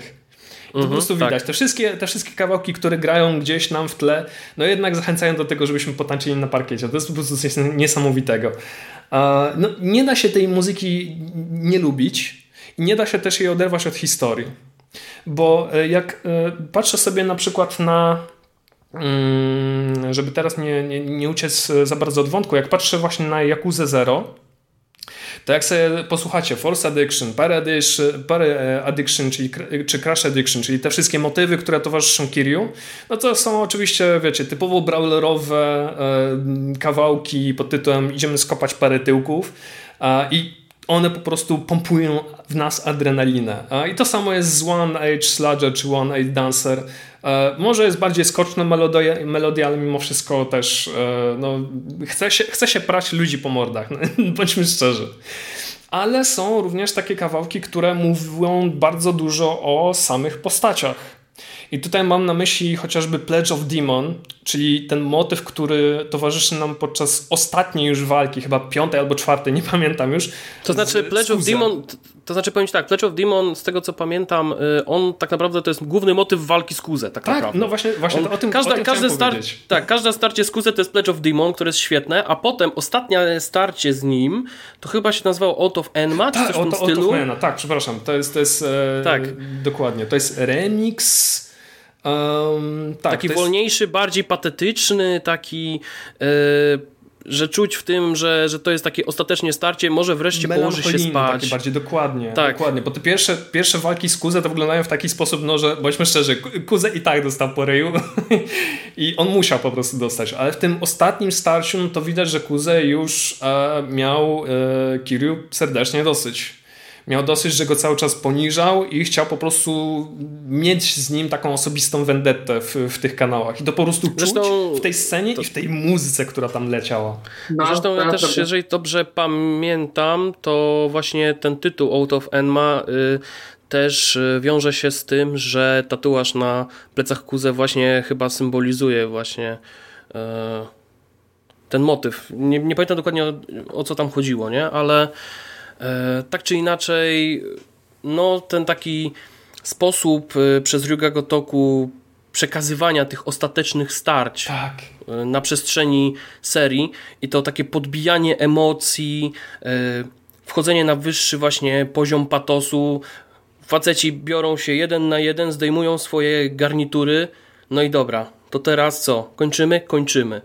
[SPEAKER 4] po mhm, prostu widać. Tak. Te, wszystkie, te wszystkie kawałki, które grają gdzieś nam w tle, no jednak zachęcają do tego, żebyśmy potańczyli na parkiecie. To jest po prostu coś niesamowitego. No, nie da się tej muzyki nie lubić i nie da się też jej oderwać od historii. Bo e, jak e, patrzę sobie na przykład na mm, żeby teraz nie, nie, nie uciec za bardzo od wątku, jak patrzę właśnie na Yakuza Zero, to jak sobie posłuchacie Force Addiction, Party Addiction, czyli, czy Crash Addiction, czyli te wszystkie motywy, które towarzyszą Kiryu, no to są oczywiście, wiecie, typowo brawlerowe e, kawałki pod tytułem idziemy skopać parę tyłków e, i one po prostu pompują w nas adrenalinę. I to samo jest z One Age Sludger czy One Age Dancer. E, może jest bardziej skoczna melodia, melodia ale mimo wszystko też e, no, chce, się, chce się prać ludzi po mordach, no, bądźmy szczerzy. Ale są również takie kawałki, które mówią bardzo dużo o samych postaciach. I tutaj mam na myśli chociażby Pledge of Demon, czyli ten motyw, który towarzyszy nam podczas ostatniej już walki, chyba piątej albo czwartej, nie pamiętam już.
[SPEAKER 5] To znaczy Pledge of Demon, to znaczy powiem tak, Pledge of Demon, z tego co pamiętam, y, on tak naprawdę to jest główny motyw walki z Kuzę, tak, tak naprawdę.
[SPEAKER 4] no właśnie, właśnie on, o tym,
[SPEAKER 5] każda,
[SPEAKER 4] o tym
[SPEAKER 5] każde star Tak, każde starcie z Kuzę to jest Pledge of Demon, które jest świetne, a potem ostatnie starcie z nim, to chyba się nazywało Out of Enma, czy
[SPEAKER 4] tak,
[SPEAKER 5] coś w tym stylu.
[SPEAKER 4] Of tak, przepraszam, to jest, to jest e, tak. dokładnie, to jest remix
[SPEAKER 5] Um, tak, taki wolniejszy, jest... bardziej patetyczny, taki. Yy, że czuć w tym, że, że to jest takie ostatecznie starcie, może wreszcie położy się spać.
[SPEAKER 4] Takie bardziej dokładnie, tak. dokładnie, bo te pierwsze, pierwsze walki z Kuzę to wyglądają w taki sposób, no że bądźmy szczerzy, Kuzę i tak dostał po ryju i on musiał po prostu dostać, ale w tym ostatnim starciu no to widać, że Kuzę już e, miał e, Kiryu serdecznie dosyć miał dosyć, że go cały czas poniżał i chciał po prostu mieć z nim taką osobistą vendettę w, w tych kanałach. I to po prostu czuć Zresztą, w tej scenie to... i w tej muzyce, która tam leciała.
[SPEAKER 5] No, Zresztą ja też, jeżeli dobrze pamiętam, to właśnie ten tytuł Out of Enma y, też y, wiąże się z tym, że tatuaż na plecach Kuze właśnie chyba symbolizuje właśnie y, ten motyw. Nie, nie pamiętam dokładnie o, o co tam chodziło, nie? Ale tak czy inaczej, no ten taki sposób e, przez Ryuga Gotoku przekazywania tych ostatecznych starć
[SPEAKER 4] tak.
[SPEAKER 5] E, na przestrzeni serii i to takie podbijanie emocji, wchodzenie na wyższy właśnie poziom patosu. Faceci biorą się jeden na jeden, zdejmują swoje garnitury. No i dobra, to teraz co? Kończymy? Kończymy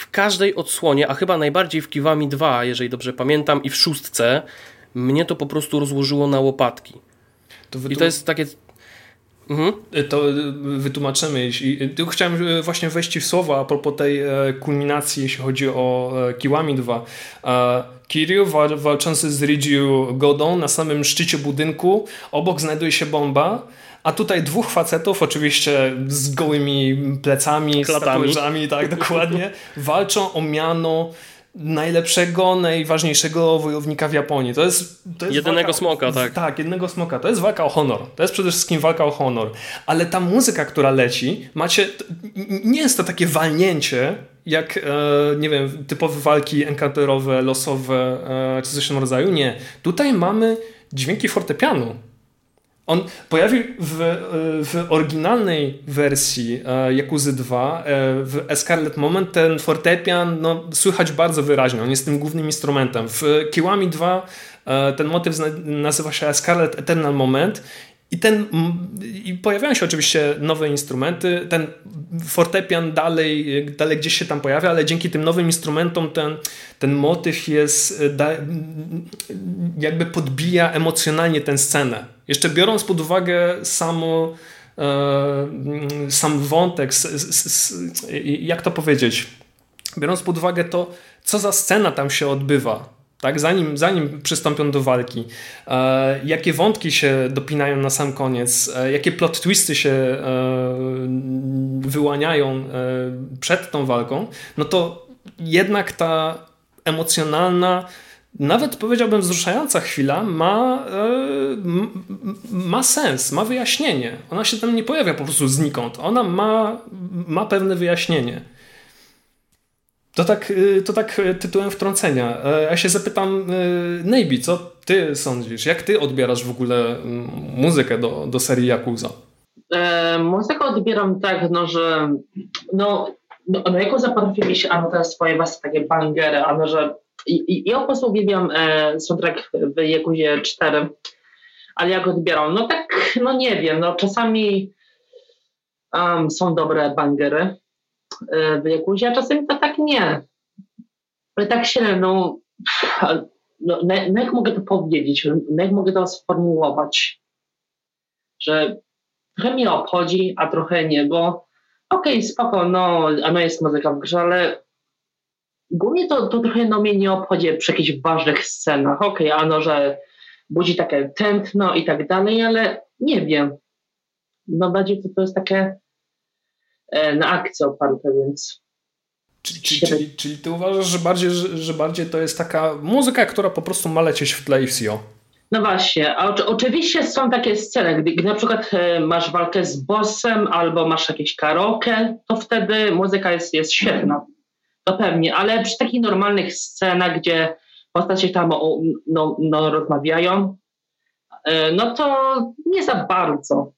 [SPEAKER 5] w każdej odsłonie, a chyba najbardziej w Kiwami 2, jeżeli dobrze pamiętam, i w szóstce, mnie to po prostu rozłożyło na łopatki. To I to jest takie...
[SPEAKER 4] Mhm. To wytłumaczymy. Tu chciałem e, właśnie wejść w słowa a propos tej e, kulminacji, jeśli chodzi o e, Kiwami 2. Kiryu walczący z Rijiu Godą na samym szczycie budynku. Obok znajduje się bomba a tutaj dwóch facetów, oczywiście z gołymi plecami, Klatami. z tak dokładnie, walczą o miano najlepszego, najważniejszego wojownika w Japonii. To jest, to jest
[SPEAKER 5] Jednego walka, smoka, tak.
[SPEAKER 4] Tak, jednego smoka. To jest walka o honor. To jest przede wszystkim walka o honor. Ale ta muzyka, która leci, macie, nie jest to takie walnięcie, jak, e, nie wiem, typowe walki encounterowe, losowe, e, czy coś w tym rodzaju. Nie. Tutaj mamy dźwięki fortepianu on pojawił w, e, w oryginalnej wersji e, Jakuzy 2, e, w Scarlet Moment ten fortepian no, słychać bardzo wyraźnie, on jest tym głównym instrumentem. W Kiwami 2 ten motyw nazywa się Scarlet Eternal Moment i, ten, I pojawiają się oczywiście nowe instrumenty. Ten fortepian dalej, dalej gdzieś się tam pojawia, ale dzięki tym nowym instrumentom ten, ten motyw jest, jakby podbija emocjonalnie tę scenę. Jeszcze biorąc pod uwagę samo, e, sam wątek, s, s, s, jak to powiedzieć, biorąc pod uwagę to, co za scena tam się odbywa tak? Zanim, zanim przystąpią do walki, e, jakie wątki się dopinają na sam koniec, e, jakie plot twisty się e, wyłaniają e, przed tą walką, no to jednak ta emocjonalna, nawet powiedziałbym wzruszająca chwila ma, e, ma sens, ma wyjaśnienie. Ona się tam nie pojawia po prostu znikąd. Ona ma, ma pewne wyjaśnienie. To tak, y, to tak tytułem wtrącenia. E, ja się zapytam, Neybi, co ty sądzisz? Jak ty odbierasz w ogóle muzykę do, do serii Yakuza?
[SPEAKER 6] E, muzykę odbieram tak, no, że no, no, no Yakuza potrafi mieć ano te swoje własne takie bangery, ano że i, ja po prostu uwielbiam e, soundtrack w Yakuzie 4, ale jak odbieram? No tak, no nie wiem, no czasami um, są dobre bangery, w Jakuzie, a czasem to tak nie. Ale tak się, no, no, no, jak mogę to powiedzieć, no, jak mogę to sformułować, że trochę mnie obchodzi, a trochę nie, bo okej, okay, spoko, no, no jest muzyka w grze, ale głównie to, to trochę no, mnie nie obchodzi przy jakichś ważnych scenach. Okej, okay, ano, że budzi takie tętno i tak dalej, ale nie wiem. No bardziej to, to jest takie E, na akcję oparte, więc.
[SPEAKER 4] Czyli, czyli, czyli, czyli ty uważasz, że bardziej, że, że, bardziej to jest taka muzyka, która po prostu ma lecieć w tle i
[SPEAKER 6] No właśnie, a oczywiście są takie sceny, gdy, gdy na przykład e, masz walkę z bossem albo masz jakieś karaoke, to wtedy muzyka jest, jest świetna. To pewnie, ale przy takich normalnych scenach, gdzie postacie tam no, no, rozmawiają, e, no to nie za bardzo.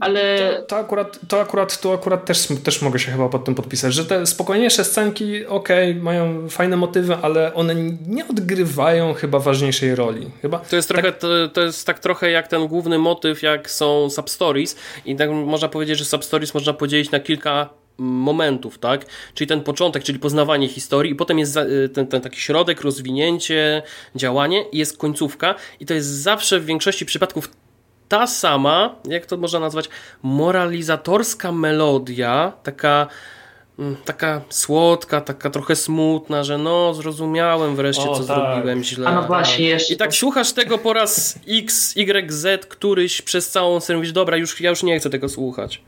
[SPEAKER 6] Ale...
[SPEAKER 4] To, to, akurat, to akurat, to akurat też, też mogę się chyba pod tym podpisać, że te spokojniejsze scenki, okej, okay, mają fajne motywy, ale one nie odgrywają chyba ważniejszej roli. Chyba
[SPEAKER 5] to jest trochę, tak... to, to, jest tak trochę jak ten główny motyw, jak są substories i tak można powiedzieć, że substories można podzielić na kilka momentów, tak? Czyli ten początek, czyli poznawanie historii i potem jest y, ten, ten taki środek, rozwinięcie, działanie i jest końcówka i to jest zawsze w większości przypadków ta sama, jak to można nazwać, moralizatorska melodia, taka mm, taka słodka, taka trochę smutna, że no zrozumiałem wreszcie, o, co tak. zrobiłem źle.
[SPEAKER 6] A no właśnie, jeszcze.
[SPEAKER 5] I tak słuchasz tego po raz X, Y, Z, któryś przez całą serię mówisz, dobra, już, ja już nie chcę tego słuchać.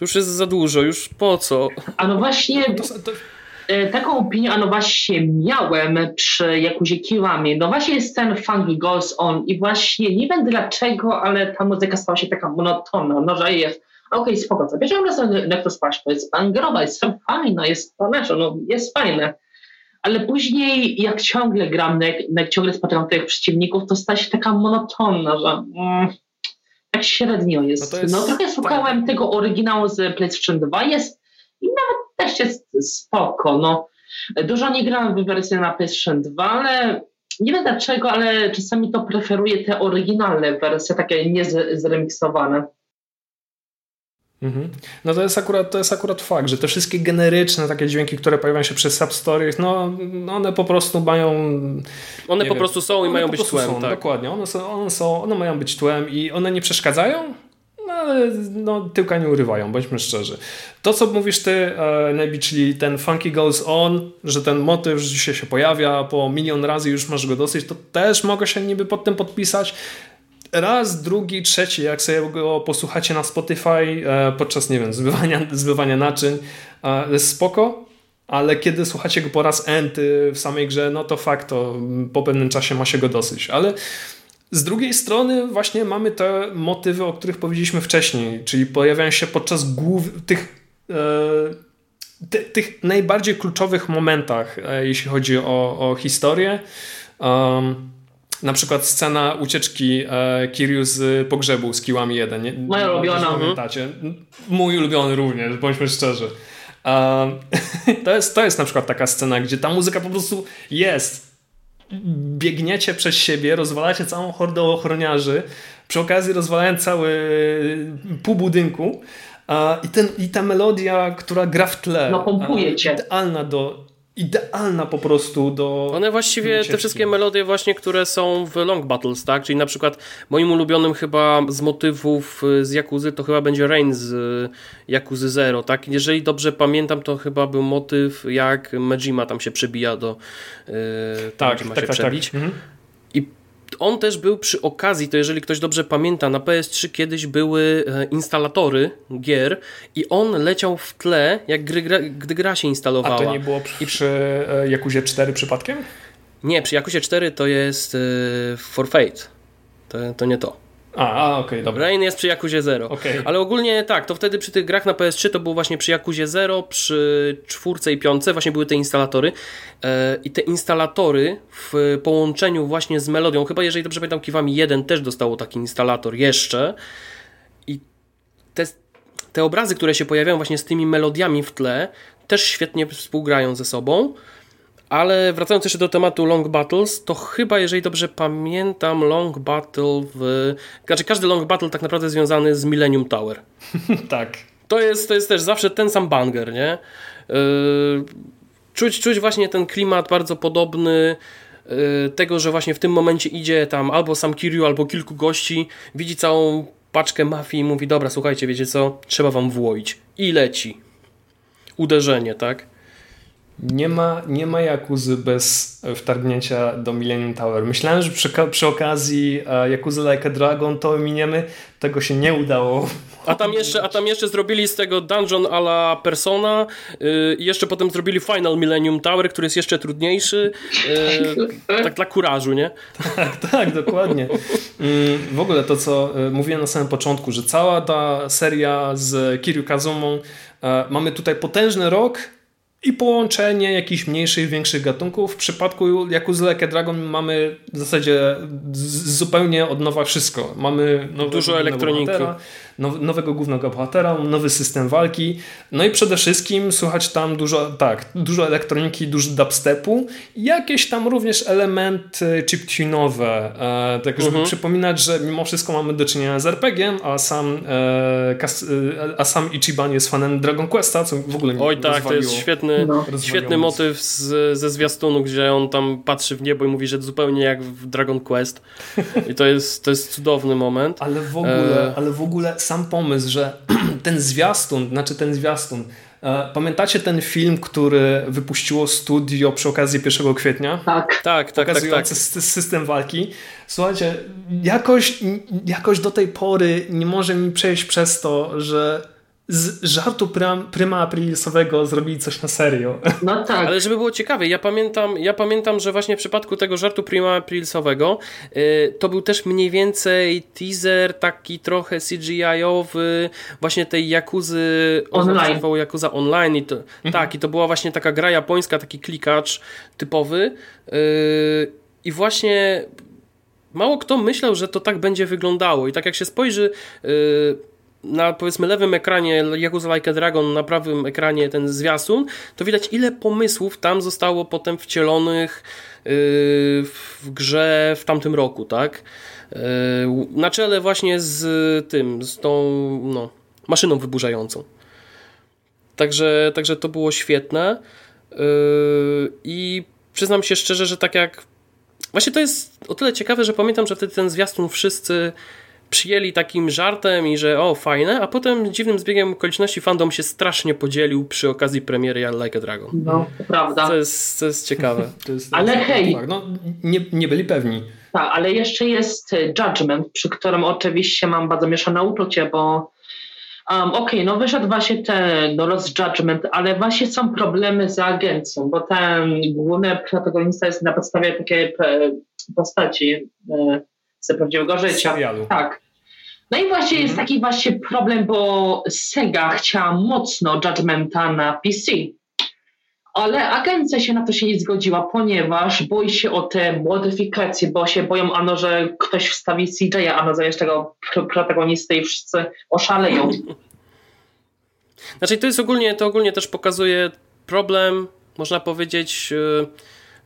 [SPEAKER 5] Już jest za dużo, już po co?
[SPEAKER 6] A no właśnie... To, to E, taką opinię, a no właśnie miałem przy Jakuzie Kiwami. No właśnie jest ten Funky Goes On i właśnie nie wiem dlaczego, ale ta muzyka stała się taka monotonna, no że jest okej, okay, spoko, zabierzemy sobie jak to to jest bangrowa, jest fajna, jest talerza, no jest fajne. Ale później jak ciągle gram, jak, jak ciągle spotykam tych przeciwników, to staje się taka monotonna, że mm, tak średnio jest. No, jest no trochę słuchałem tego oryginału z PlayStation 2, jest i nawet też jest spoko. No. Dużo nie grałem w wersji na PlayStation 2, ale nie wiem dlaczego, ale czasami to preferuję te oryginalne wersje, takie niezremiksowane.
[SPEAKER 4] Mhm. No to jest, akurat, to jest akurat fakt, że te wszystkie generyczne takie dźwięki, które pojawiają się przez substories, no, no one po prostu mają...
[SPEAKER 5] One po wiem, prostu są i mają być tłem. Są,
[SPEAKER 4] tak. Dokładnie, one, są, one, są, one mają być tłem i one nie przeszkadzają, no ale no, tyłka nie urywają, bądźmy szczerzy. To, co mówisz ty, e, Nebi, czyli ten funky goes on, że ten motyw dzisiaj się pojawia po milion razy już masz go dosyć, to też mogę się niby pod tym podpisać. Raz, drugi, trzeci, jak sobie go posłuchacie na Spotify e, podczas, nie wiem, zbywania, zbywania naczyń, e, jest spoko, ale kiedy słuchacie go po raz enty w samej grze, no to fakt, to po pewnym czasie ma się go dosyć. Ale z drugiej strony właśnie mamy te motywy, o których powiedzieliśmy wcześniej, czyli pojawiają się podczas głów, tych, e, ty, tych najbardziej kluczowych momentach, e, jeśli chodzi o, o historię. Um, na przykład scena ucieczki e, Kiryu z pogrzebu z Kiłami 1. Nie,
[SPEAKER 6] Moja ulubiona.
[SPEAKER 4] Pamiętacie. Mój ulubiony również, bądźmy szczerzy. Um, to, jest, to jest na przykład taka scena, gdzie ta muzyka po prostu jest biegniecie przez siebie, rozwalacie całą hordę ochroniarzy, przy okazji rozwalając cały pół budynku i, ten, i ta melodia, która gra w tle.
[SPEAKER 6] No pompuje cię.
[SPEAKER 4] Idealna do, idealna po prostu do.
[SPEAKER 5] One właściwie, te wszystkie melodie, właśnie, które są w Long Battles, tak? Czyli na przykład moim ulubionym chyba z motywów y, z Jakuzy to chyba będzie Rain z Jakuzy Zero, tak? Jeżeli dobrze pamiętam, to chyba był motyw, jak Majima tam się przebija do. Yy,
[SPEAKER 4] tak, tak, tak, tak, tak. Mhm
[SPEAKER 5] on też był przy okazji, to jeżeli ktoś dobrze pamięta, na PS3 kiedyś były e, instalatory gier i on leciał w tle, jak gry, gdy gra się instalowała. A
[SPEAKER 4] to nie było przy, przy e, Jakuzie 4 przypadkiem?
[SPEAKER 5] Nie, przy Jakuzie 4 to jest e, For Fate. To, to nie to.
[SPEAKER 4] A, a okej, okay, dobra.
[SPEAKER 5] Rain jest przy Jakuzie 0.
[SPEAKER 4] Okay.
[SPEAKER 5] Ale ogólnie tak, to wtedy przy tych grach na PS3 to było właśnie przy Jakuzie 0, przy czwórce i piątce właśnie były te instalatory. E, I te instalatory w połączeniu właśnie z melodią, chyba jeżeli dobrze pamiętam, Kiwami 1 też dostało taki instalator jeszcze. I te, te obrazy, które się pojawiają właśnie z tymi melodiami w tle, też świetnie współgrają ze sobą. Ale wracając jeszcze do tematu Long Battles, to chyba, jeżeli dobrze pamiętam, Long Battle w. Znaczy, każdy Long Battle tak naprawdę związany z Millennium Tower.
[SPEAKER 4] tak.
[SPEAKER 5] To jest, to jest też zawsze ten sam banger, nie? Yy, czuć, czuć właśnie ten klimat bardzo podobny yy, tego, że właśnie w tym momencie idzie tam albo sam Kiryu, albo kilku gości, widzi całą paczkę mafii i mówi: Dobra, słuchajcie, wiecie co? Trzeba wam włoić. I leci. Uderzenie, tak?
[SPEAKER 4] Nie ma, nie ma Jakuzy bez wtargnięcia do Millennium Tower. Myślałem, że przy, przy okazji Yakuza Like a Dragon to miniemy. Tego się nie udało.
[SPEAKER 5] A tam jeszcze, a tam jeszcze zrobili z tego dungeon a la Persona yy, i jeszcze potem zrobili Final Millennium Tower, który jest jeszcze trudniejszy. Yy, tak dla kurażu, nie?
[SPEAKER 4] Tak, tak, dokładnie. Yy, w ogóle to, co y, mówiłem na samym początku, że cała ta seria z Kiryu Kazumą y, mamy tutaj potężny rok i połączenie jakichś mniejszych, większych gatunków. W przypadku Yakuza Like Dragon mamy w zasadzie zupełnie od nowa wszystko. Mamy
[SPEAKER 5] dużo elektroniki
[SPEAKER 4] nowego głównego bohatera, nowy system walki, no i przede wszystkim słuchać tam dużo, tak, dużo elektroniki, dużo dubstepu, jakieś tam również elementy chiptune'owe, e, tak żeby mhm. przypominać, że mimo wszystko mamy do czynienia z RPG-iem, a sam, e, kas, e, a sam Ichiban jest fanem Dragon Questa, co w ogóle nie
[SPEAKER 5] Oj tak, to jest świetny, no. świetny motyw z, ze zwiastunu, gdzie on tam patrzy w niebo i mówi, że zupełnie jak w Dragon Quest i to jest, to jest cudowny moment.
[SPEAKER 4] Ale w ogóle, e... ale w ogóle sam pomysł, że ten zwiastun, znaczy ten zwiastun, e, Pamiętacie ten film, który wypuściło studio przy okazji 1 kwietnia?
[SPEAKER 6] Tak,
[SPEAKER 5] tak, tak.
[SPEAKER 4] Pokazujący
[SPEAKER 5] tak, tak.
[SPEAKER 4] system walki. Słuchajcie, jakoś, jakoś do tej pory nie może mi przejść przez to, że z żartu prim, prima aprilisowego zrobili coś na serio.
[SPEAKER 6] No tak.
[SPEAKER 5] Ale żeby było ciekawe, ja pamiętam, ja pamiętam, że właśnie w przypadku tego żartu prima aprilisowego yy, to był też mniej więcej teaser taki trochę CGI-owy właśnie tej Jakuzy
[SPEAKER 6] online.
[SPEAKER 5] Jakuza Online i to, mhm. tak, i to była właśnie taka gra japońska, taki klikacz typowy yy, i właśnie mało kto myślał, że to tak będzie wyglądało i tak jak się spojrzy yy, na powiedzmy lewym ekranie Yakuza Like a Dragon, na prawym ekranie ten zwiastun, to widać ile pomysłów tam zostało potem wcielonych yy, w grze w tamtym roku, tak? Yy, na czele właśnie z tym, z tą no, maszyną wyburzającą. Także, także to było świetne yy, i przyznam się szczerze, że tak jak właśnie to jest o tyle ciekawe, że pamiętam, że wtedy ten zwiastun wszyscy przyjęli takim żartem i że o, fajne, a potem dziwnym zbiegiem okoliczności fandom się strasznie podzielił przy okazji premiery Like a Dragon.
[SPEAKER 6] No, to prawda.
[SPEAKER 5] To jest, to jest ciekawe.
[SPEAKER 4] To jest,
[SPEAKER 6] to ale
[SPEAKER 4] jest,
[SPEAKER 6] hej.
[SPEAKER 4] No, nie, nie byli pewni.
[SPEAKER 6] Tak, ale jeszcze jest e, Judgment, przy którym oczywiście mam bardzo mieszane uczucie, bo um, okej, okay, no wyszedł właśnie ten no, Lost Judgment, ale właśnie są problemy z agencją, bo ten główny protagonista jest na podstawie takiej postaci, e, z prawdziwego życia.
[SPEAKER 4] Serialu.
[SPEAKER 6] Tak. No i właśnie mhm. jest taki właśnie problem, bo Sega chciała mocno Judgmenta na PC. Ale agencja się na to się nie zgodziła, ponieważ boi się o te modyfikacje, bo się boją ano, że ktoś wstawi CJ-a, ano zamiast tego protagonisty i wszyscy oszaleją.
[SPEAKER 5] Znaczy to jest ogólnie, to ogólnie też pokazuje problem, można powiedzieć, yy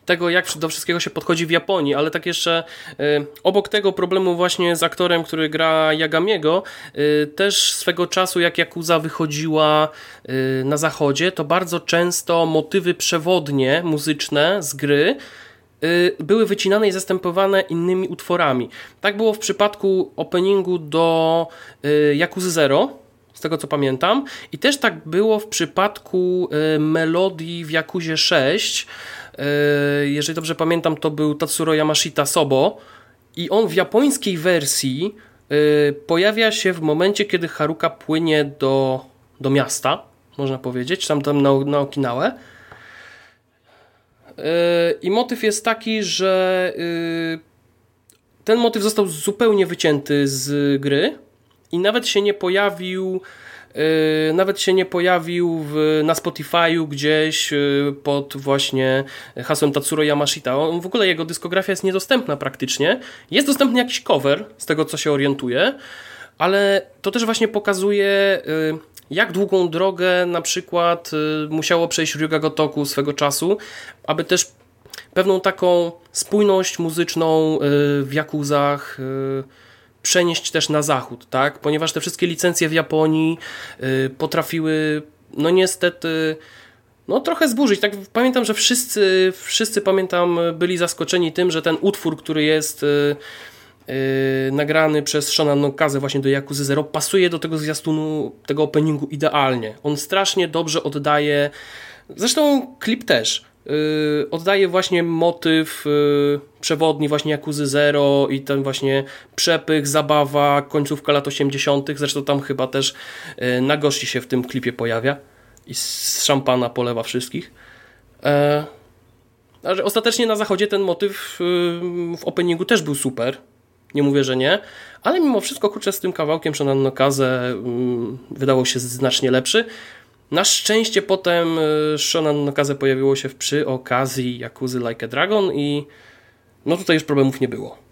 [SPEAKER 5] tego, jak do wszystkiego się podchodzi w Japonii, ale tak jeszcze y, obok tego problemu właśnie z aktorem, który gra Yagamiego, y, też swego czasu jak Yakuza wychodziła y, na zachodzie, to bardzo często motywy przewodnie, muzyczne z gry były wycinane i zastępowane innymi utworami. Tak było w przypadku openingu do Yakuza Zero, z tego co pamiętam, i też tak było w przypadku melodii w Yakuzie 6, E, jeżeli dobrze pamiętam, to był Tatsuro Yamashita Sobo i on w japońskiej wersji e, pojawia się w momencie, kiedy Haruka płynie do, do miasta, można powiedzieć, tam, tam na, na Okinawę. E, I motyw jest taki, że ten motyw został zupełnie wycięty z gry i nawet się nie pojawił nawet się nie pojawił w, na Spotify'u gdzieś yy, pod właśnie hasłem Tatsuro Yamashita. On, w ogóle jego dyskografia jest niedostępna praktycznie. Jest dostępny jakiś cover, z tego co się orientuję, ale to też właśnie pokazuje yy, jak długą drogę na przykład musiało przejść Ryuga Gotoku swego czasu, aby też pewną taką spójność muzyczną w Jakuzach przenieść też na zachód, tak? Ponieważ te wszystkie licencje w Japonii y, potrafiły, no niestety, no trochę zburzyć. Tak pamiętam, że wszyscy, wszyscy pamiętam, byli zaskoczeni tym, że ten utwór, który jest y, y, nagrany przez Shona Nokaze właśnie do Yakuza Zero pasuje do tego zwiastunu, tego openingu idealnie. On strasznie dobrze oddaje Zresztą klip też yy, oddaje właśnie motyw yy, przewodni właśnie Jakuzy Zero i ten właśnie przepych, zabawa, końcówka lat 80. Zresztą tam chyba też yy, Nagoshi się w tym klipie pojawia i z szampana polewa wszystkich. E, ostatecznie na zachodzie ten motyw w openingu też był super. Nie mówię, że nie, ale mimo wszystko kurczę z tym kawałkiem Shonan no Kaze wydawał się znacznie lepszy. Na szczęście potem y, Shonan no Kaze pojawiło się przy okazji Yakuzy Like a Dragon i no tutaj już problemów nie było.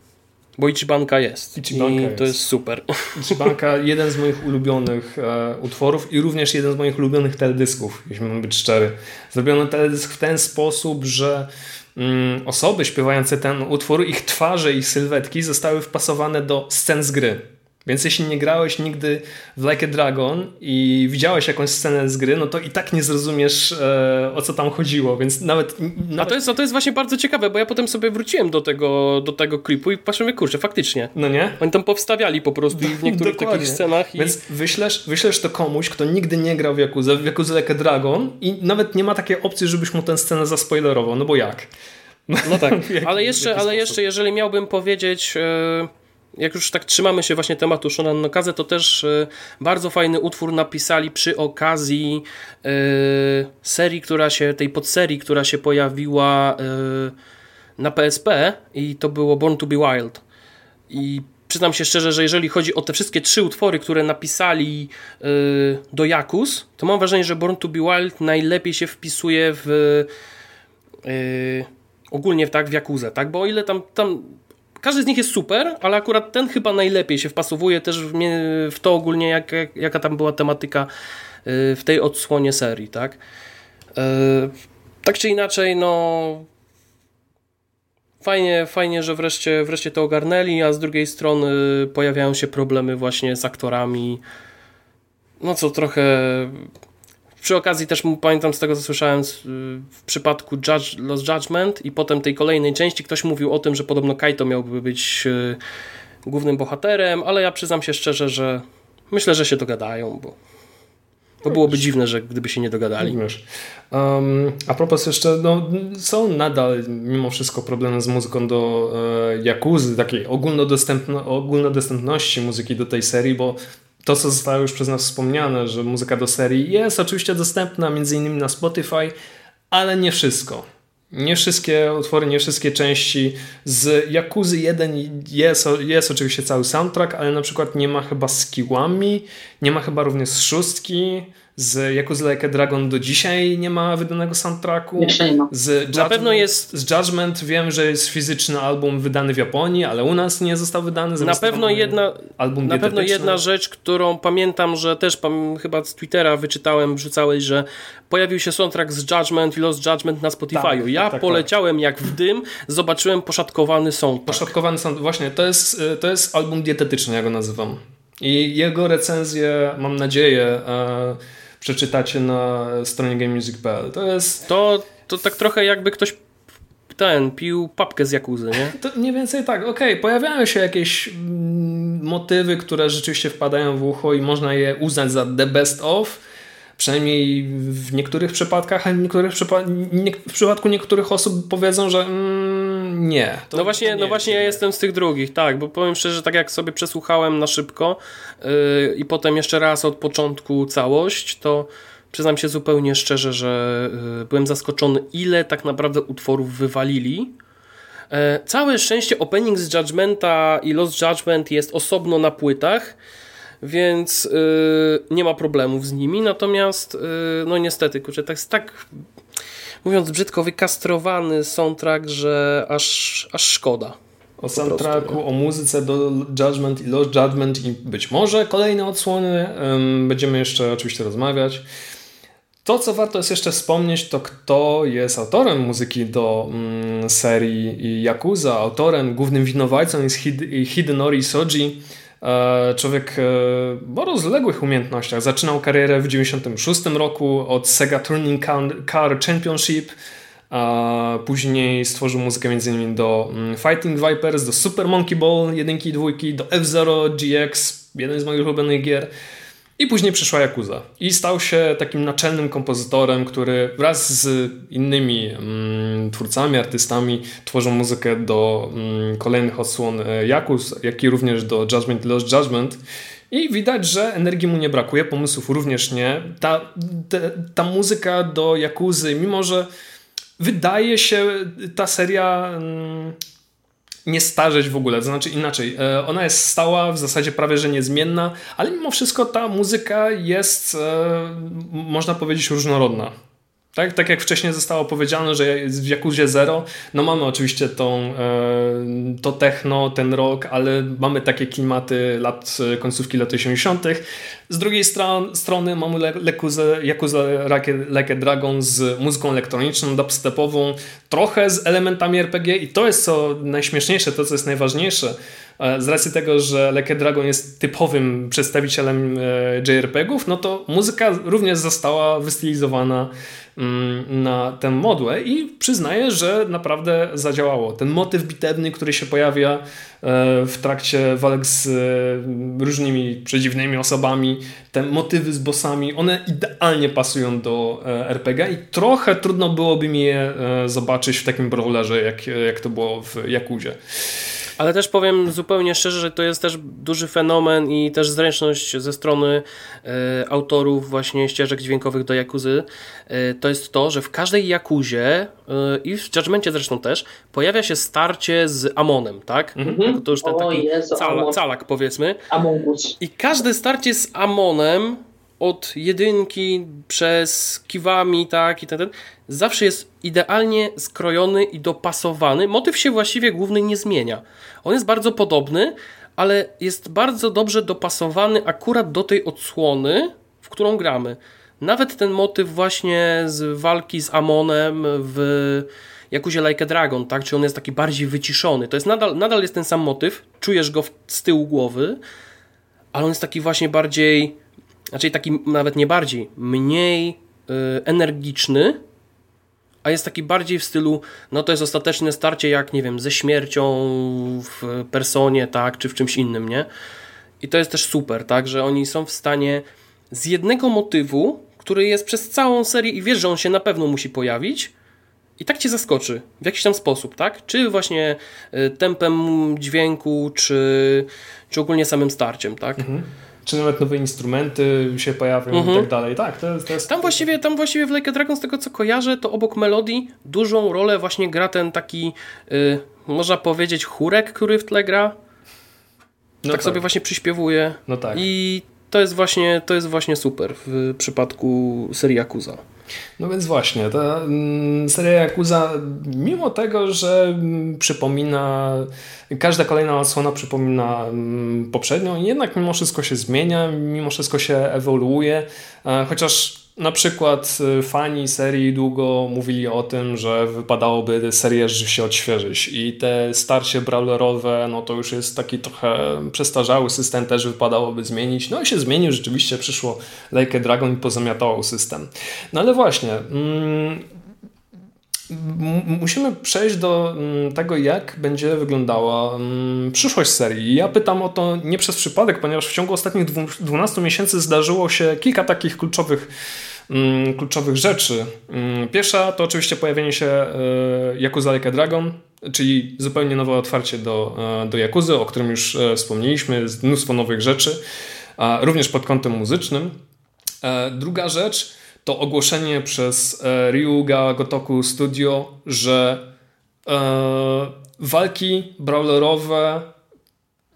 [SPEAKER 5] Bo Ichibanka jest. Ichibanka I jest. to jest super.
[SPEAKER 4] Ichibanka, jeden z moich ulubionych e, utworów i również jeden z moich ulubionych teledysków, jeśli mam być szczery. Zrobiono teledysk w ten sposób, że mm, osoby śpiewające ten utwór, ich twarze, ich sylwetki zostały wpasowane do scen z gry. Więc jeśli nie grałeś nigdy w Like a Dragon i widziałeś jakąś scenę z gry, no to i tak nie zrozumiesz e, o co tam chodziło, więc nawet... nawet...
[SPEAKER 5] A, to jest, a to jest właśnie bardzo ciekawe, bo ja potem sobie wróciłem do tego, do tego klipu i patrzyłem, kurczę, faktycznie.
[SPEAKER 4] No nie?
[SPEAKER 5] Oni tam powstawiali po prostu w niektórych takich scenach.
[SPEAKER 4] I... Więc wyślesz, wyślesz to komuś, kto nigdy nie grał w Yakuza, w Yakuza Like a Dragon i nawet nie ma takiej opcji, żebyś mu tę scenę zaspoilerował, no bo jak?
[SPEAKER 5] No tak, ale jeszcze, ale jeszcze jeżeli miałbym powiedzieć... Yy jak już tak trzymamy się właśnie tematu Shonan no Kaze, to też y, bardzo fajny utwór napisali przy okazji y, serii, która się, tej podserii, która się pojawiła y, na PSP i to było Born to be Wild. I przyznam się szczerze, że jeżeli chodzi o te wszystkie trzy utwory, które napisali do Jakus, to mam wrażenie, że Born to be Wild najlepiej się wpisuje w ogólnie tak w Jakuzę, tak? Bo o ile tam, tam każdy z nich jest super, ale akurat ten chyba najlepiej się wpasowuje też w, w to ogólnie, jak, jak, jaka tam była tematyka y, w tej odsłonie serii, tak? Y, tak czy inaczej, no fajnie, fajnie, że wreszcie, wreszcie to ogarnęli, a z drugiej strony pojawiają się problemy właśnie z aktorami, no co trochę przy okazji też pamiętam z tego, co słyszałem y, w przypadku Judge, Lost Judgment i potem tej kolejnej części. Ktoś mówił o tym, że podobno Kaito miałby być y, głównym bohaterem, ale ja przyznam się szczerze, że myślę, że się dogadają, bo, bo byłoby dziwne, że gdyby się nie dogadali.
[SPEAKER 4] Um, a propos jeszcze, no, są nadal mimo wszystko problemy z muzyką do e, Jakuzy, takiej ogólnodostępno, ogólnodostępności muzyki do tej serii, bo to, co zostało już przez nas wspomniane, że muzyka do serii jest oczywiście dostępna innymi na Spotify, ale nie wszystko. Nie wszystkie utwory, nie wszystkie części. Z Jakuzy 1 jest, jest oczywiście cały soundtrack, ale na przykład nie ma chyba z Kiwami, nie ma chyba również z szóstki, z Yakuza Like a Dragon do dzisiaj nie ma wydanego soundtracku.
[SPEAKER 6] Jeszcze nie ma.
[SPEAKER 4] Z na pewno jest... Z Judgment wiem, że jest fizyczny album wydany w Japonii, ale u nas nie został wydany.
[SPEAKER 5] Na pewno jedna, album na pewno jedna rzecz, którą pamiętam, że też chyba z Twittera wyczytałem, wrzucałeś, że pojawił się soundtrack z Judgment i Lost Judgment na Spotify'u. Tak, ja tak, tak, poleciałem tak. jak w dym, zobaczyłem poszatkowany soundtrack.
[SPEAKER 4] Poszatkowany soundtrack, właśnie, to jest, y, to jest album dietetyczny, ja go nazywam. I jego recenzję, mam nadzieję, e, przeczytacie na stronie gamemusic.pl. To jest...
[SPEAKER 5] To, to tak trochę jakby ktoś ten, pił papkę z Jakuzy, nie?
[SPEAKER 4] To mniej więcej tak, okej, okay, pojawiają się jakieś mm, motywy, które rzeczywiście wpadają w ucho i można je uznać za the best of, przynajmniej w niektórych przypadkach, a w, niektórych przypa w przypadku niektórych osób powiedzą, że mm, nie.
[SPEAKER 5] To, no właśnie, no właśnie ja jestem z tych drugich, tak, bo powiem szczerze, tak jak sobie przesłuchałem na szybko yy, i potem jeszcze raz od początku całość, to przyznam się zupełnie szczerze, że yy, byłem zaskoczony, ile tak naprawdę utworów wywalili. Yy, całe szczęście opening z Judgmenta i Lost Judgment jest osobno na płytach, więc yy, nie ma problemów z nimi, natomiast yy, no niestety, kurczę, tak jest tak mówiąc brzydko, wykastrowany soundtrack, że aż, aż szkoda.
[SPEAKER 4] O soundtracku, o muzyce do Judgment i Lost Judgment i być może kolejne odsłony będziemy jeszcze oczywiście rozmawiać. To, co warto jest jeszcze wspomnieć, to kto jest autorem muzyki do mm, serii Yakuza. Autorem, głównym winowajcą jest Hid Hidenori Soji, człowiek e, o rozległych umiejętnościach. Zaczynał karierę w 1996 roku od Sega Turning Car Championship, później stworzył muzykę m.in. do mm, Fighting Vipers, do Super Monkey Ball 1 i 2, do F-Zero GX, jeden z moich ulubionych gier. I później przyszła Yakuza. I stał się takim naczelnym kompozytorem, który wraz z innymi mm, twórcami, artystami tworzą muzykę do mm, kolejnych odsłon e, Yakuz, jak i również do Judgment Lost Judgment. I widać, że energii mu nie brakuje, pomysłów również nie. Ta, ta, ta muzyka do Yakuzy, mimo że wydaje się ta seria mm, nie starzeć w ogóle, to znaczy inaczej, e, ona jest stała, w zasadzie prawie że niezmienna, ale mimo wszystko ta muzyka jest, e, można powiedzieć, różnorodna. Tak, tak jak wcześniej zostało powiedziane, że w Jakuzie Zero, no mamy oczywiście tą, e, to techno, ten rock, ale mamy takie klimaty lat, końcówki lat 80. Z drugiej stron, strony mamy Yakuza Like Dragon z muzyką elektroniczną, dubstepową, trochę z elementami RPG i to jest co najśmieszniejsze, to co jest najważniejsze, e, z racji tego, że Like Dragon jest typowym przedstawicielem e, JRPG-ów, no to muzyka również została wystylizowana na tę modłę i przyznaję, że naprawdę zadziałało. Ten motyw bitewny, który się pojawia e, w trakcie walk z e, różnymi przedziwnymi osobami, te motywy z bossami, one idealnie pasują do e, RPG i trochę trudno byłoby mi je zobaczyć w takim brawlerze, jak, jak to było w Jakuzie.
[SPEAKER 5] Ale też powiem zupełnie szczerze, że to jest też duży fenomen i też zręczność ze strony e, autorów właśnie ścieżek dźwiękowych do Jakuzy. E, to jest to, że w każdej Jakuzie e, i w Judgmentie zresztą też pojawia się starcie z Amonem, tak?
[SPEAKER 6] Mhm.
[SPEAKER 5] To już ten taki Jezu, calak, calak powiedzmy.
[SPEAKER 6] Amongus.
[SPEAKER 5] I każde starcie z Amonem od jedynki przez kiwami, tak i ten, ten, zawsze jest idealnie skrojony i dopasowany. Motyw się właściwie główny nie zmienia. On jest bardzo podobny, ale jest bardzo dobrze dopasowany akurat do tej odsłony, w którą gramy. Nawet ten motyw właśnie z walki z Amonem w Jakuzie Like a Dragon, tak? Czy on jest taki bardziej wyciszony. To jest nadal, nadal jest ten sam motyw, czujesz go z tyłu głowy, ale on jest taki właśnie bardziej znaczy taki nawet nie bardziej, mniej y, energiczny, a jest taki bardziej w stylu, no to jest ostateczne starcie jak, nie wiem, ze śmiercią w personie, tak, czy w czymś innym, nie? I to jest też super, tak, że oni są w stanie z jednego motywu, który jest przez całą serię i wiesz, że on się na pewno musi pojawić, i tak cię zaskoczy w jakiś tam sposób, tak? Czy właśnie y, tempem dźwięku, czy, czy ogólnie samym starciem, tak? Mhm
[SPEAKER 4] czy nawet nowe instrumenty się pojawią mhm. i tak dalej. Tak, to jest, to jest...
[SPEAKER 5] Tam, właściwie, tam właściwie w Like Dragon, z tego co kojarzę, to obok melodii dużą rolę właśnie gra ten taki, yy, można powiedzieć, chórek, który w tle gra. No tak, tak, sobie właśnie przyśpiewuje.
[SPEAKER 4] No tak.
[SPEAKER 5] I to jest właśnie, to jest właśnie super w przypadku serii Yakuza.
[SPEAKER 4] No więc właśnie, ta mm, seria Yakuza, mimo tego, że mm, przypomina, każda kolejna odsłona przypomina mm, poprzednią, jednak mimo wszystko się zmienia, mimo wszystko się ewoluuje, e, chociaż na przykład y, fani serii długo mówili o tym, że wypadałoby serię się odświeżyć i te starcie brawlerowe, no to już jest taki trochę przestarzały system, też wypadałoby zmienić. No i się zmienił, rzeczywiście przyszło Like a Dragon i pozamiatało system. No ale właśnie... Mm, musimy przejść do mm, tego, jak będzie wyglądała mm, przyszłość serii. Ja pytam o to nie przez przypadek, ponieważ w ciągu ostatnich 12 miesięcy zdarzyło się kilka takich kluczowych mm, kluczowych rzeczy. Pierwsza to oczywiście pojawienie się e, Yakuza Like Dragon, czyli zupełnie nowe otwarcie do, e, do Yakuzy, o którym już e, wspomnieliśmy, mnóstwo nowych rzeczy, również pod kątem muzycznym. Druga rzecz to ogłoszenie przez e, Ryuga Gotoku Studio, że e, walki brawlerowe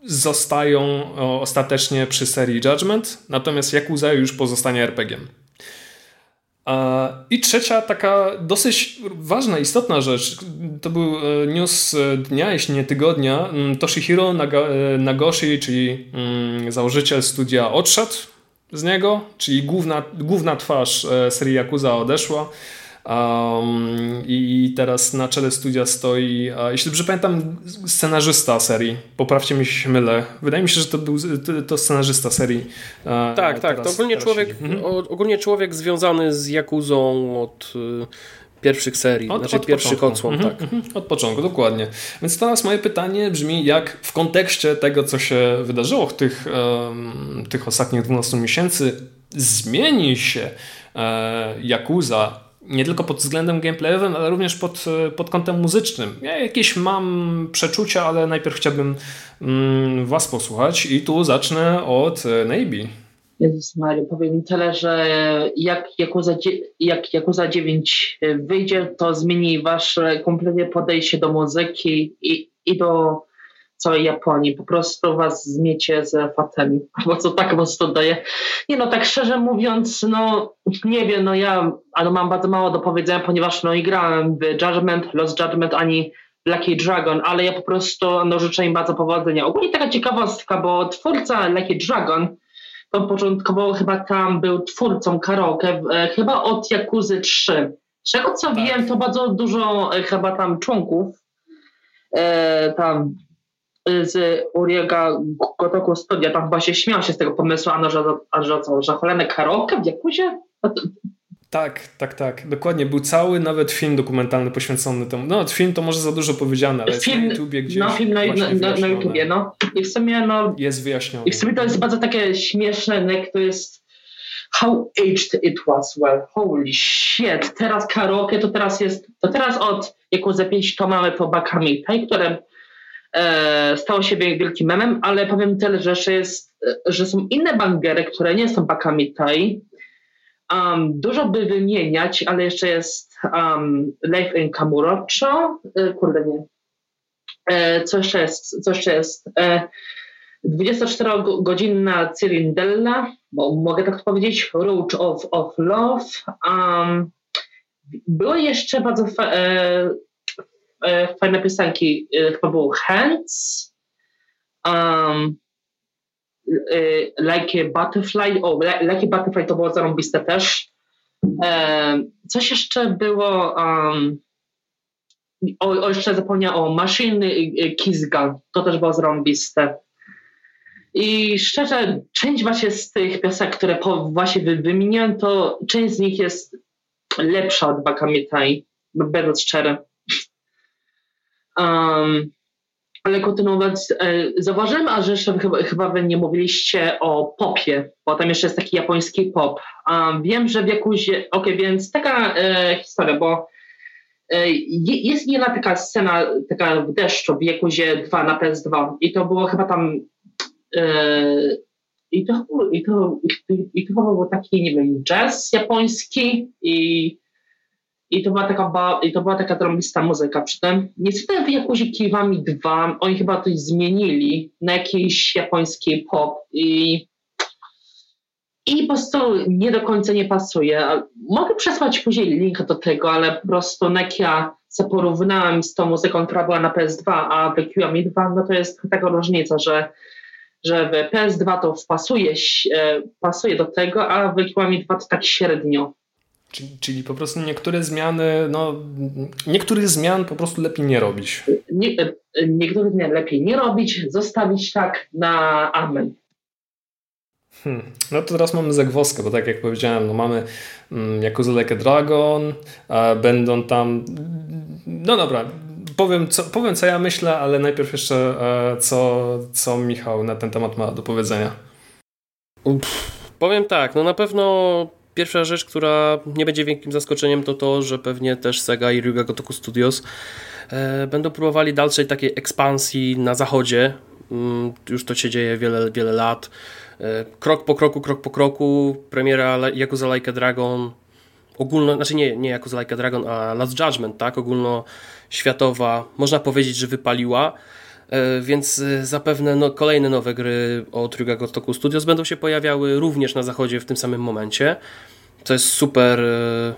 [SPEAKER 4] zostają e, ostatecznie przy serii Judgment, natomiast Yakuza już pozostanie RPG-iem. I trzecia taka dosyć ważna, istotna rzecz, to był news dnia, jeśli nie tygodnia. Mm, Toshihiro Nagoshi, czyli mm, założyciel studia, odszedł z niego, czyli główna, główna twarz e, serii Yakuza odeszła. Um, I teraz na czele studia stoi, jeśli dobrze pamiętam, scenarzysta serii. Poprawcie mi, się mylę. Wydaje mi się, że to był to scenarzysta serii.
[SPEAKER 5] E, tak, tak. to ogólnie człowiek, mhm. ogólnie człowiek związany z Jakuzą od pierwszych serii, od, znaczy od pierwszych początku. odsłon, mhm, tak. Mhm,
[SPEAKER 4] od początku, dokładnie. Więc teraz moje pytanie brzmi, jak w kontekście tego, co się wydarzyło w tych, um, tych ostatnich 12 miesięcy, zmieni się e, Yakuza nie tylko pod względem gameplayowym, ale również pod, pod kątem muzycznym. Ja jakieś mam przeczucia, ale najpierw chciałbym mm, Was posłuchać i tu zacznę od Navy.
[SPEAKER 6] Jezus Maria, powiem tyle, że jak Yakuza, jak Yakuza 9 wyjdzie, to zmieni Wasze kompletnie podejście do muzyki i, i do całej Japonii. Po prostu was zmiecie z fatemi. Bo co tak prostu daje. Nie no, tak szczerze mówiąc, no nie wiem, no ja ale mam bardzo mało do powiedzenia, ponieważ no i grałem w Judgment, Lost Judgment, ani Lucky Dragon, ale ja po prostu no, życzę im bardzo powodzenia. Ogólnie taka ciekawostka, bo twórca Lucky Dragon początkowo chyba tam był twórcą karaoke, e, chyba od Jakuzy 3. Z czego co tak. wiem, to bardzo dużo e, chyba tam członków e, tam z Uriega Gotoku Studia, tam chyba się śmiał się z tego pomysłu, a no, że, że co, że cholerne karaoke w Jakuzie?
[SPEAKER 4] Tak, tak, tak. Dokładnie. Był cały nawet film dokumentalny poświęcony temu. No, film to może za dużo powiedziane, ale film, jest na YouTubie gdzieś.
[SPEAKER 6] No, film na, na, na, na YouTubie, no. I w sumie, no.
[SPEAKER 4] Jest wyjaśnione.
[SPEAKER 6] I w sumie to jest bardzo takie śmieszne, jak to jest. How aged it was, well, holy shit. Teraz karaoke to teraz jest, to teraz od jako za pięć to mamy to Bakamitai, które e, stało się wielkim memem, ale powiem tyle, że jeszcze jest, że są inne bangery, które nie są Bakamitai, Um, dużo by wymieniać, ale jeszcze jest um, Life in Kamurocho. E, kurde, nie. E, co jeszcze jest? Co jeszcze jest? E, 24-godzinna Cyrindella, bo mogę tak powiedzieć, Roach of, of Love. Um, było jeszcze bardzo fa e, e, fajne piosenki, e, chyba było Hands. Um, like a Butterfly, o, Like a Butterfly to było zarąbiste też. E, coś jeszcze było, um, o, o, jeszcze zapomniałem o Machine Kiss Gun, to też było zarąbiste. I szczerze, część właśnie z tych piosenek, które po, właśnie wymieniłem, to część z nich jest lepsza od Bakamitai, będąc szczery. Um, ale kontynuując, e, zauważyłem, a jeszcze chyba, chyba wy nie mówiliście o popie, bo tam jeszcze jest taki japoński pop. Um, wiem, że w jakimś, okej, okay, więc taka e, historia, bo e, jest jedna taka scena, taka w deszczu w Jakuzie 2 na PS2 i to było chyba tam e, i to, i to, i, i to był taki, nie wiem, jazz japoński i i to była taka, ba, i to była taka drobista muzyka. Przy tym niestety Jakuzi Kiwami 2 oni chyba coś zmienili na jakiś japoński pop i i po prostu nie do końca nie pasuje. Mogę przesłać później link do tego, ale po prostu se porównałem z tą muzyką, która była na PS2, a w Kiwami 2, no to jest taka różnica, że, że w PS2 to pasuje, e, pasuje do tego, a w Kiwami 2 to tak średnio.
[SPEAKER 4] Czyli, czyli, po prostu niektóre zmiany, no, niektórych zmian po prostu lepiej nie robić.
[SPEAKER 6] Nie, niektórych zmian lepiej nie robić, zostawić tak na amen.
[SPEAKER 4] Hmm. No to teraz mamy zagwozdkę, bo tak jak powiedziałem, no mamy mm, Yakuza Like Dragon, a będą tam... No dobra, powiem co, powiem co ja myślę, ale najpierw jeszcze e, co, co Michał na ten temat ma do powiedzenia.
[SPEAKER 5] Uff, powiem tak, no na pewno Pierwsza rzecz, która nie będzie wielkim zaskoczeniem, to to, że pewnie też Sega i Ryuga Gotoku Studios e, będą próbowali dalszej takiej ekspansji na zachodzie. Mm, już to się dzieje wiele, wiele lat. E, krok po kroku, krok po kroku. Premiera Yakuza Like a Dragon ogólno, znaczy nie, nie Yakuza Like a Dragon, a Last Judgment, tak, ogólnoświatowa, można powiedzieć, że wypaliła. E, więc e, zapewne no, kolejne nowe gry od Ryuga Gotoku Studios będą się pojawiały również na zachodzie w tym samym momencie. To jest super, e,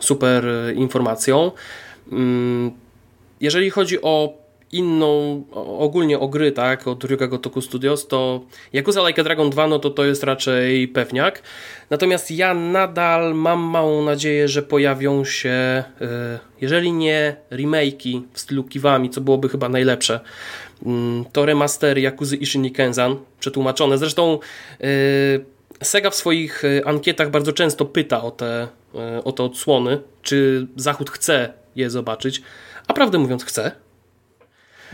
[SPEAKER 5] super informacją. Mm, jeżeli chodzi o inną, ogólnie o gry, tak, od Ryuga Gotoku Studios, to Yakuza Like a Dragon 2, no to to jest raczej pewniak. Natomiast ja nadal mam małą nadzieję, że pojawią się, e, jeżeli nie remake'i stylu Kiwami, co byłoby chyba najlepsze, mm, to remastery Yakuzy Ishini Kenzan, przetłumaczone. Zresztą e, Sega w swoich e, ankietach bardzo często pyta o te o te odsłony, czy Zachód chce je zobaczyć, a prawdę mówiąc chce.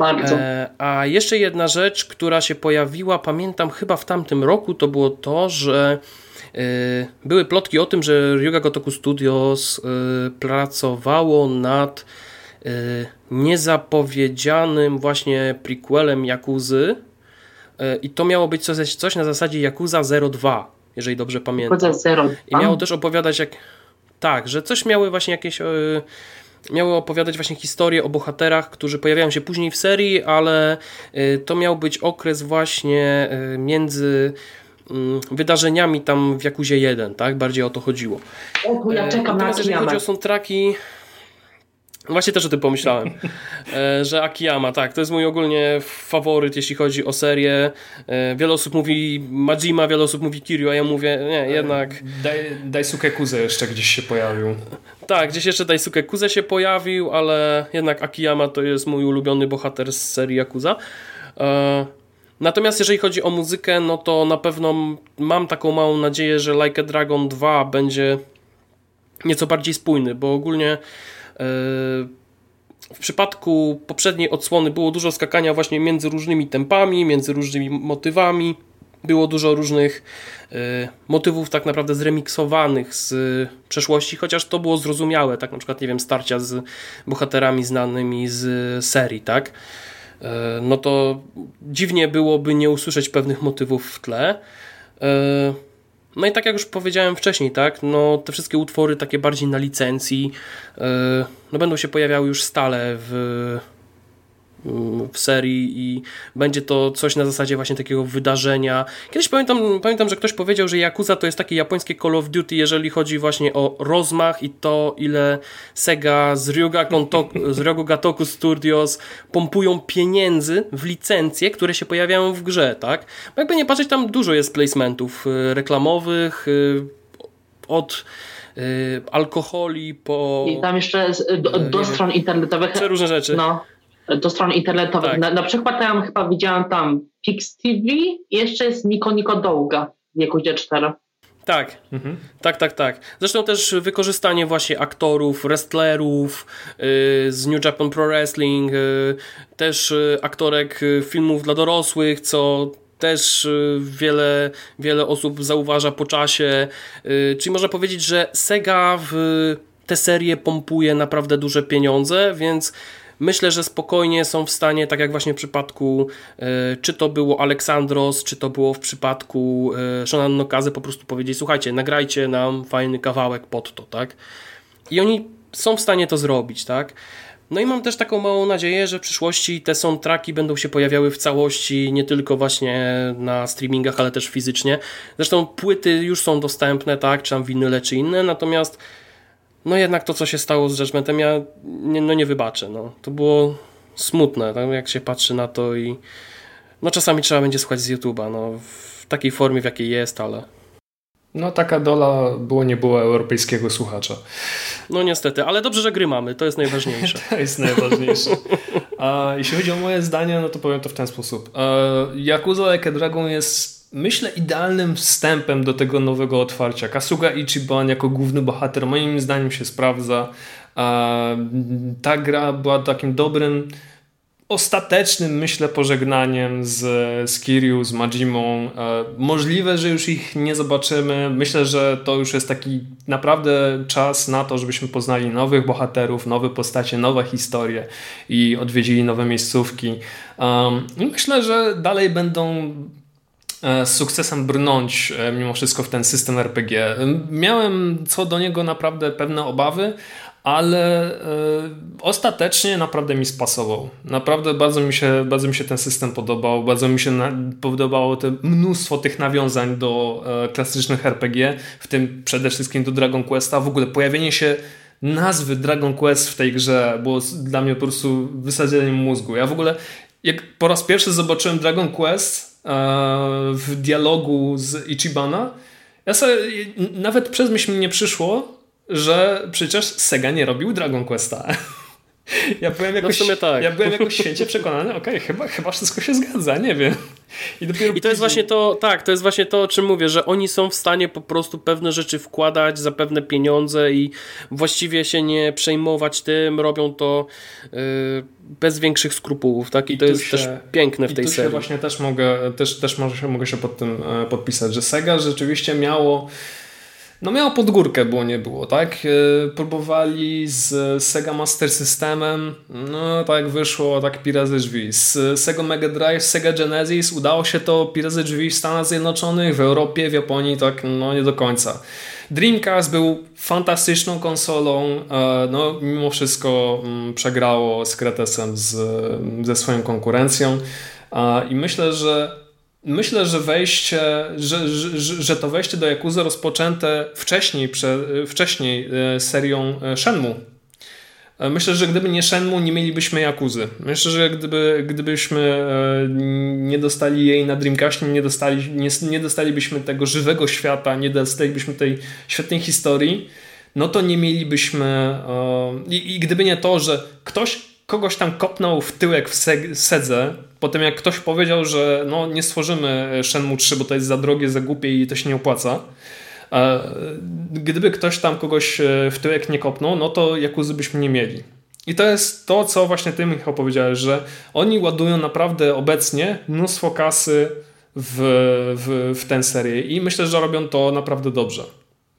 [SPEAKER 6] E,
[SPEAKER 5] a jeszcze jedna rzecz, która się pojawiła, pamiętam chyba w tamtym roku, to było to, że e, były plotki o tym, że Ryuga Gotoku Studios e, pracowało nad niezapowiedzianym właśnie prequelem Jakuzy i to miało być coś, coś na zasadzie Yakuza 02, jeżeli dobrze pamiętam.
[SPEAKER 6] Yakuza 02.
[SPEAKER 5] I miało też opowiadać jak... Tak, że coś miały właśnie jakieś miały opowiadać właśnie historię o bohaterach, którzy pojawiają się później w serii, ale y, to miał być okres właśnie y, między mm, wydarzeniami tam w Jakuzie 1, tak? Bardziej o to chodziło.
[SPEAKER 6] O, ja czekam
[SPEAKER 5] Natomiast
[SPEAKER 6] na
[SPEAKER 5] jeżeli chodzi o soundtracki, Właśnie też o tym pomyślałem, e, że Akiyama, tak, to jest mój ogólnie faworyt, jeśli chodzi o serię. E, wiele osób mówi Majima, wiele osób mówi Kiryu, a ja mówię, nie, jednak...
[SPEAKER 4] Daj, Daisuke Kuze jeszcze gdzieś się pojawił.
[SPEAKER 5] Tak, gdzieś jeszcze Daisuke Kuze się pojawił, ale jednak Akiyama to jest mój ulubiony bohater z serii Yakuza. E, natomiast jeżeli chodzi o muzykę, no to na pewno mam taką małą nadzieję, że Like a Dragon 2 będzie nieco bardziej spójny, bo ogólnie w przypadku poprzedniej odsłony było dużo skakania właśnie między różnymi tempami, między różnymi motywami. Było dużo różnych e, motywów tak naprawdę zremiksowanych z przeszłości, chociaż to było zrozumiałe, tak na przykład, nie wiem, starcia z bohaterami znanymi z serii, tak? E, no to dziwnie byłoby nie usłyszeć pewnych motywów w tle. E, no i tak jak już powiedziałem wcześniej, tak, no te wszystkie utwory takie bardziej na licencji, yy, no będą się pojawiały już stale w w serii i będzie to coś na zasadzie właśnie takiego wydarzenia. Kiedyś pamiętam, pamiętam, że ktoś powiedział, że Yakuza to jest takie japońskie Call of Duty, jeżeli chodzi właśnie o rozmach i to, ile Sega z Ryuga, Kontoku, z Ryoga Gatoku Studios pompują pieniędzy w licencje, które się pojawiają w grze, tak? Bo jakby nie patrzeć, tam dużo jest placementów y, reklamowych, y, od y, alkoholi po...
[SPEAKER 6] I tam jeszcze do, do stron internetowych...
[SPEAKER 5] Różne rzeczy.
[SPEAKER 6] No do stron internetowych. Tak. Na, na, przykład tam chyba widziałam tam Pix TV i jeszcze jest Niko Niko Douga w wieku 4.
[SPEAKER 5] Tak, mhm. tak, tak, tak. Zresztą też wykorzystanie właśnie aktorów, wrestlerów yy, z New Japan Pro Wrestling, yy, też yy, aktorek y, filmów dla dorosłych, co też y, wiele, wiele osób zauważa po czasie. Y, czyli można powiedzieć, że Sega w te serie pompuje naprawdę duże pieniądze, więc myślę, że spokojnie są w stanie, tak jak właśnie w przypadku, e, czy to było Aleksandros, czy to było w przypadku e, Shonan Nokazy, po prostu powiedzieć, słuchajcie, nagrajcie nam fajny kawałek pod to, tak? I oni są w stanie to zrobić, tak? No i mam też taką małą nadzieję, że w przyszłości te soundtracki będą się pojawiały w całości, nie tylko właśnie na streamingach, ale też fizycznie. Zresztą płyty już są dostępne, tak, czy tam winyle, czy inne, natomiast no jednak to, co się stało z Judgmentem, ja nie, no nie wybaczę. No. To było smutne, tak? jak się patrzy na to i no czasami trzeba będzie słuchać z YouTube'a, no, w takiej formie, w jakiej jest, ale...
[SPEAKER 4] No taka dola było nie było europejskiego słuchacza.
[SPEAKER 5] No niestety, ale dobrze, że gry mamy, to jest najważniejsze.
[SPEAKER 4] to jest najważniejsze. A jeśli chodzi o moje zdanie, no to powiem to w ten sposób. Yakuza Like Dragon jest myślę, idealnym wstępem do tego nowego otwarcia. Kasuga Ichiban jako główny bohater moim zdaniem się sprawdza. Ta gra była takim dobrym, ostatecznym, myślę, pożegnaniem z, z Kiryu, z Majimą. Możliwe, że już ich nie zobaczymy. Myślę, że to już jest taki naprawdę czas na to, żebyśmy poznali nowych bohaterów, nowe postacie, nowe historie i odwiedzili nowe miejscówki. myślę, że dalej będą z sukcesem brnąć e, mimo wszystko w ten system RPG. Miałem co do niego naprawdę pewne obawy, ale e, ostatecznie naprawdę mi spasował. Naprawdę bardzo mi, się, bardzo mi się ten system podobał, bardzo mi się podobało te mnóstwo tych nawiązań do klasycznych RPG, w tym przede wszystkim do Dragon Questa. W ogóle pojawienie się nazwy Dragon Quest w tej grze było dla mnie po prostu wysadzeniem mózgu. Ja w ogóle jak po raz pierwszy zobaczyłem Dragon Quest w dialogu z Ichibana, ja sobie, nawet przez myśl mi nie przyszło, że przecież Sega nie robił Dragon Questa. Ja byłem jakoś,
[SPEAKER 5] no w sumie tak.
[SPEAKER 4] ja byłem jakoś święcie przekonany, okej, okay, chyba, chyba wszystko się zgadza, nie wiem.
[SPEAKER 5] I, dopiero I to jest właśnie to, tak, to jest właśnie to, o czym mówię, że oni są w stanie po prostu pewne rzeczy wkładać za pewne pieniądze i właściwie się nie przejmować tym, robią to yy, bez większych skrupułów, tak? I, I to jest się, też piękne w tej
[SPEAKER 4] i
[SPEAKER 5] tu serii.
[SPEAKER 4] Się właśnie też mogę, też, też może, mogę się pod tym e, podpisać, że Sega rzeczywiście miało no miało podgórkę, było nie było, tak? E, próbowali z Sega Master Systemem, no tak wyszło, tak pirazy drzwi. Z Sega Mega Drive, Sega Genesis udało się to pirazy drzwi w Stanach Zjednoczonych, w Europie, w Japonii, tak no nie do końca. Dreamcast był fantastyczną konsolą, e, no mimo wszystko mm, przegrało z Kretesem z, ze swoją konkurencją i myślę, że Myślę, że wejście, że, że, że to wejście do Yakuza rozpoczęte wcześniej, prze, wcześniej e, serią e, Shenmue. E, myślę, że gdyby nie Shenmue, nie mielibyśmy Yakuzy. Myślę, że gdyby, gdybyśmy nie dostali jej na Dreamcastie, nie, dostali, nie, nie dostalibyśmy tego żywego świata, nie dostalibyśmy tej świetnej historii, no to nie mielibyśmy. I, i gdyby nie to, że ktoś kogoś tam kopnął w tyłek w sedze, potem jak ktoś powiedział, że no nie stworzymy Shenmue 3, bo to jest za drogie, za głupie i to się nie opłaca. Gdyby ktoś tam kogoś e, w tyłek nie kopnął, no to Jakuzy byśmy nie mieli. I to jest to, co właśnie ty, Michał, powiedziałeś, że oni ładują naprawdę obecnie mnóstwo kasy w, w, w tę serię i myślę, że robią to naprawdę dobrze.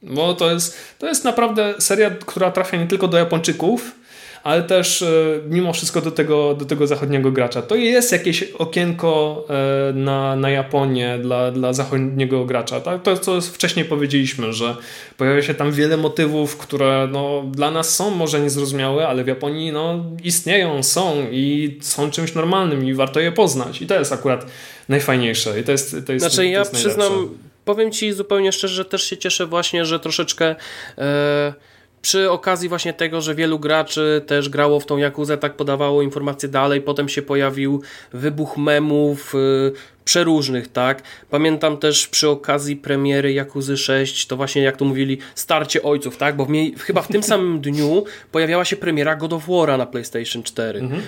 [SPEAKER 4] Bo to jest, to jest naprawdę seria, która trafia nie tylko do Japończyków, ale też e, mimo wszystko do tego, do tego zachodniego gracza. To jest jakieś okienko e, na, na Japonię dla, dla zachodniego gracza. Tak? To, co wcześniej powiedzieliśmy, że pojawia się tam wiele motywów, które no, dla nas są może niezrozumiałe, ale w Japonii no, istnieją, są i są czymś normalnym i warto je poznać. I to jest akurat najfajniejsze. I to jest, to jest,
[SPEAKER 5] znaczy,
[SPEAKER 4] to
[SPEAKER 5] ja
[SPEAKER 4] jest
[SPEAKER 5] przyznam, powiem Ci zupełnie szczerze, że też się cieszę właśnie, że troszeczkę. E, przy okazji właśnie tego, że wielu graczy też grało w tą Jakuzę, tak podawało informacje dalej, potem się pojawił wybuch memów yy, przeróżnych, tak. Pamiętam też przy okazji premiery Jakuzy 6, to właśnie jak to mówili, starcie ojców, tak, bo w mniej, chyba w tym samym dniu pojawiała się premiera God of War'a na PlayStation 4. Mhm.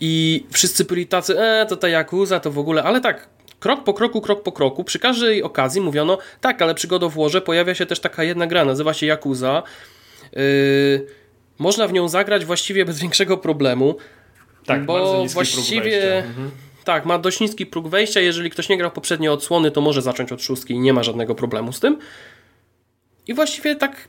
[SPEAKER 5] I wszyscy byli tacy, e, to ta Jakuza, to w ogóle, ale tak, krok po kroku, krok po kroku, przy każdej okazji mówiono, tak, ale przy God of War'ze pojawia się też taka jedna gra, nazywa się Jakuza, Yy, można w nią zagrać właściwie bez większego problemu.
[SPEAKER 4] Tak,
[SPEAKER 5] bo właściwie. Mhm. Tak, ma dość niski próg wejścia. Jeżeli ktoś nie grał poprzednie odsłony, to może zacząć od szóstki i nie ma żadnego problemu z tym. I właściwie tak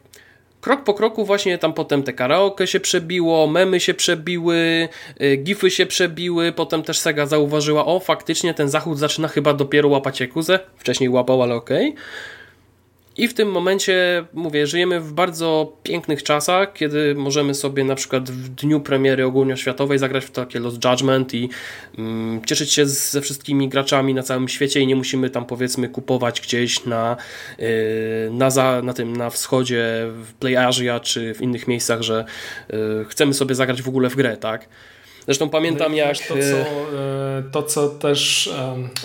[SPEAKER 5] krok po kroku właśnie tam potem te karaoke się przebiło, memy się przebiły, yy, gify się przebiły, potem też Sega zauważyła, o faktycznie ten zachód zaczyna chyba dopiero łapać Jakuzę, wcześniej łapał, ale okej. Okay. I w tym momencie, mówię, żyjemy w bardzo pięknych czasach, kiedy możemy sobie na przykład w dniu premiery ogólnoświatowej zagrać w takie Lost Judgment i mm, cieszyć się ze wszystkimi graczami na całym świecie i nie musimy tam powiedzmy kupować gdzieś na, yy, na, za, na tym, na wschodzie, w Play Asia czy w innych miejscach, że yy, chcemy sobie zagrać w ogóle w grę, tak? Zresztą pamiętam no jak...
[SPEAKER 4] To co, e, to, co też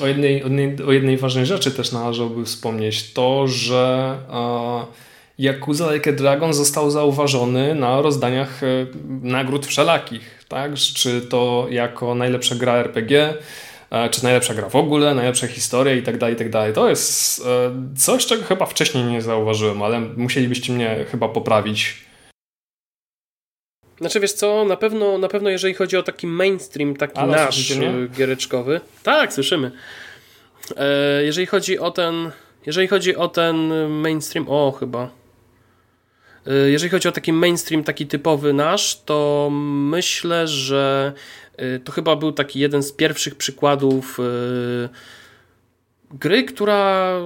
[SPEAKER 4] o jednej, o jednej ważnej rzeczy też należałoby wspomnieć, to, że Yakuza Like a Dragon został zauważony na rozdaniach e, nagród wszelakich, tak? Czy to jako najlepsza gra RPG, e, czy najlepsza gra w ogóle, najlepsza historia i tak dalej, i tak dalej. To jest coś, czego chyba wcześniej nie zauważyłem, ale musielibyście mnie chyba poprawić
[SPEAKER 5] znaczy wiesz co, na pewno, na pewno jeżeli chodzi o taki mainstream, taki nasz y, giereczkowy. Tak, słyszymy. E, jeżeli chodzi o ten jeżeli chodzi o ten mainstream, o chyba e, jeżeli chodzi o taki mainstream, taki typowy nasz, to myślę, że e, to chyba był taki jeden z pierwszych przykładów gry, która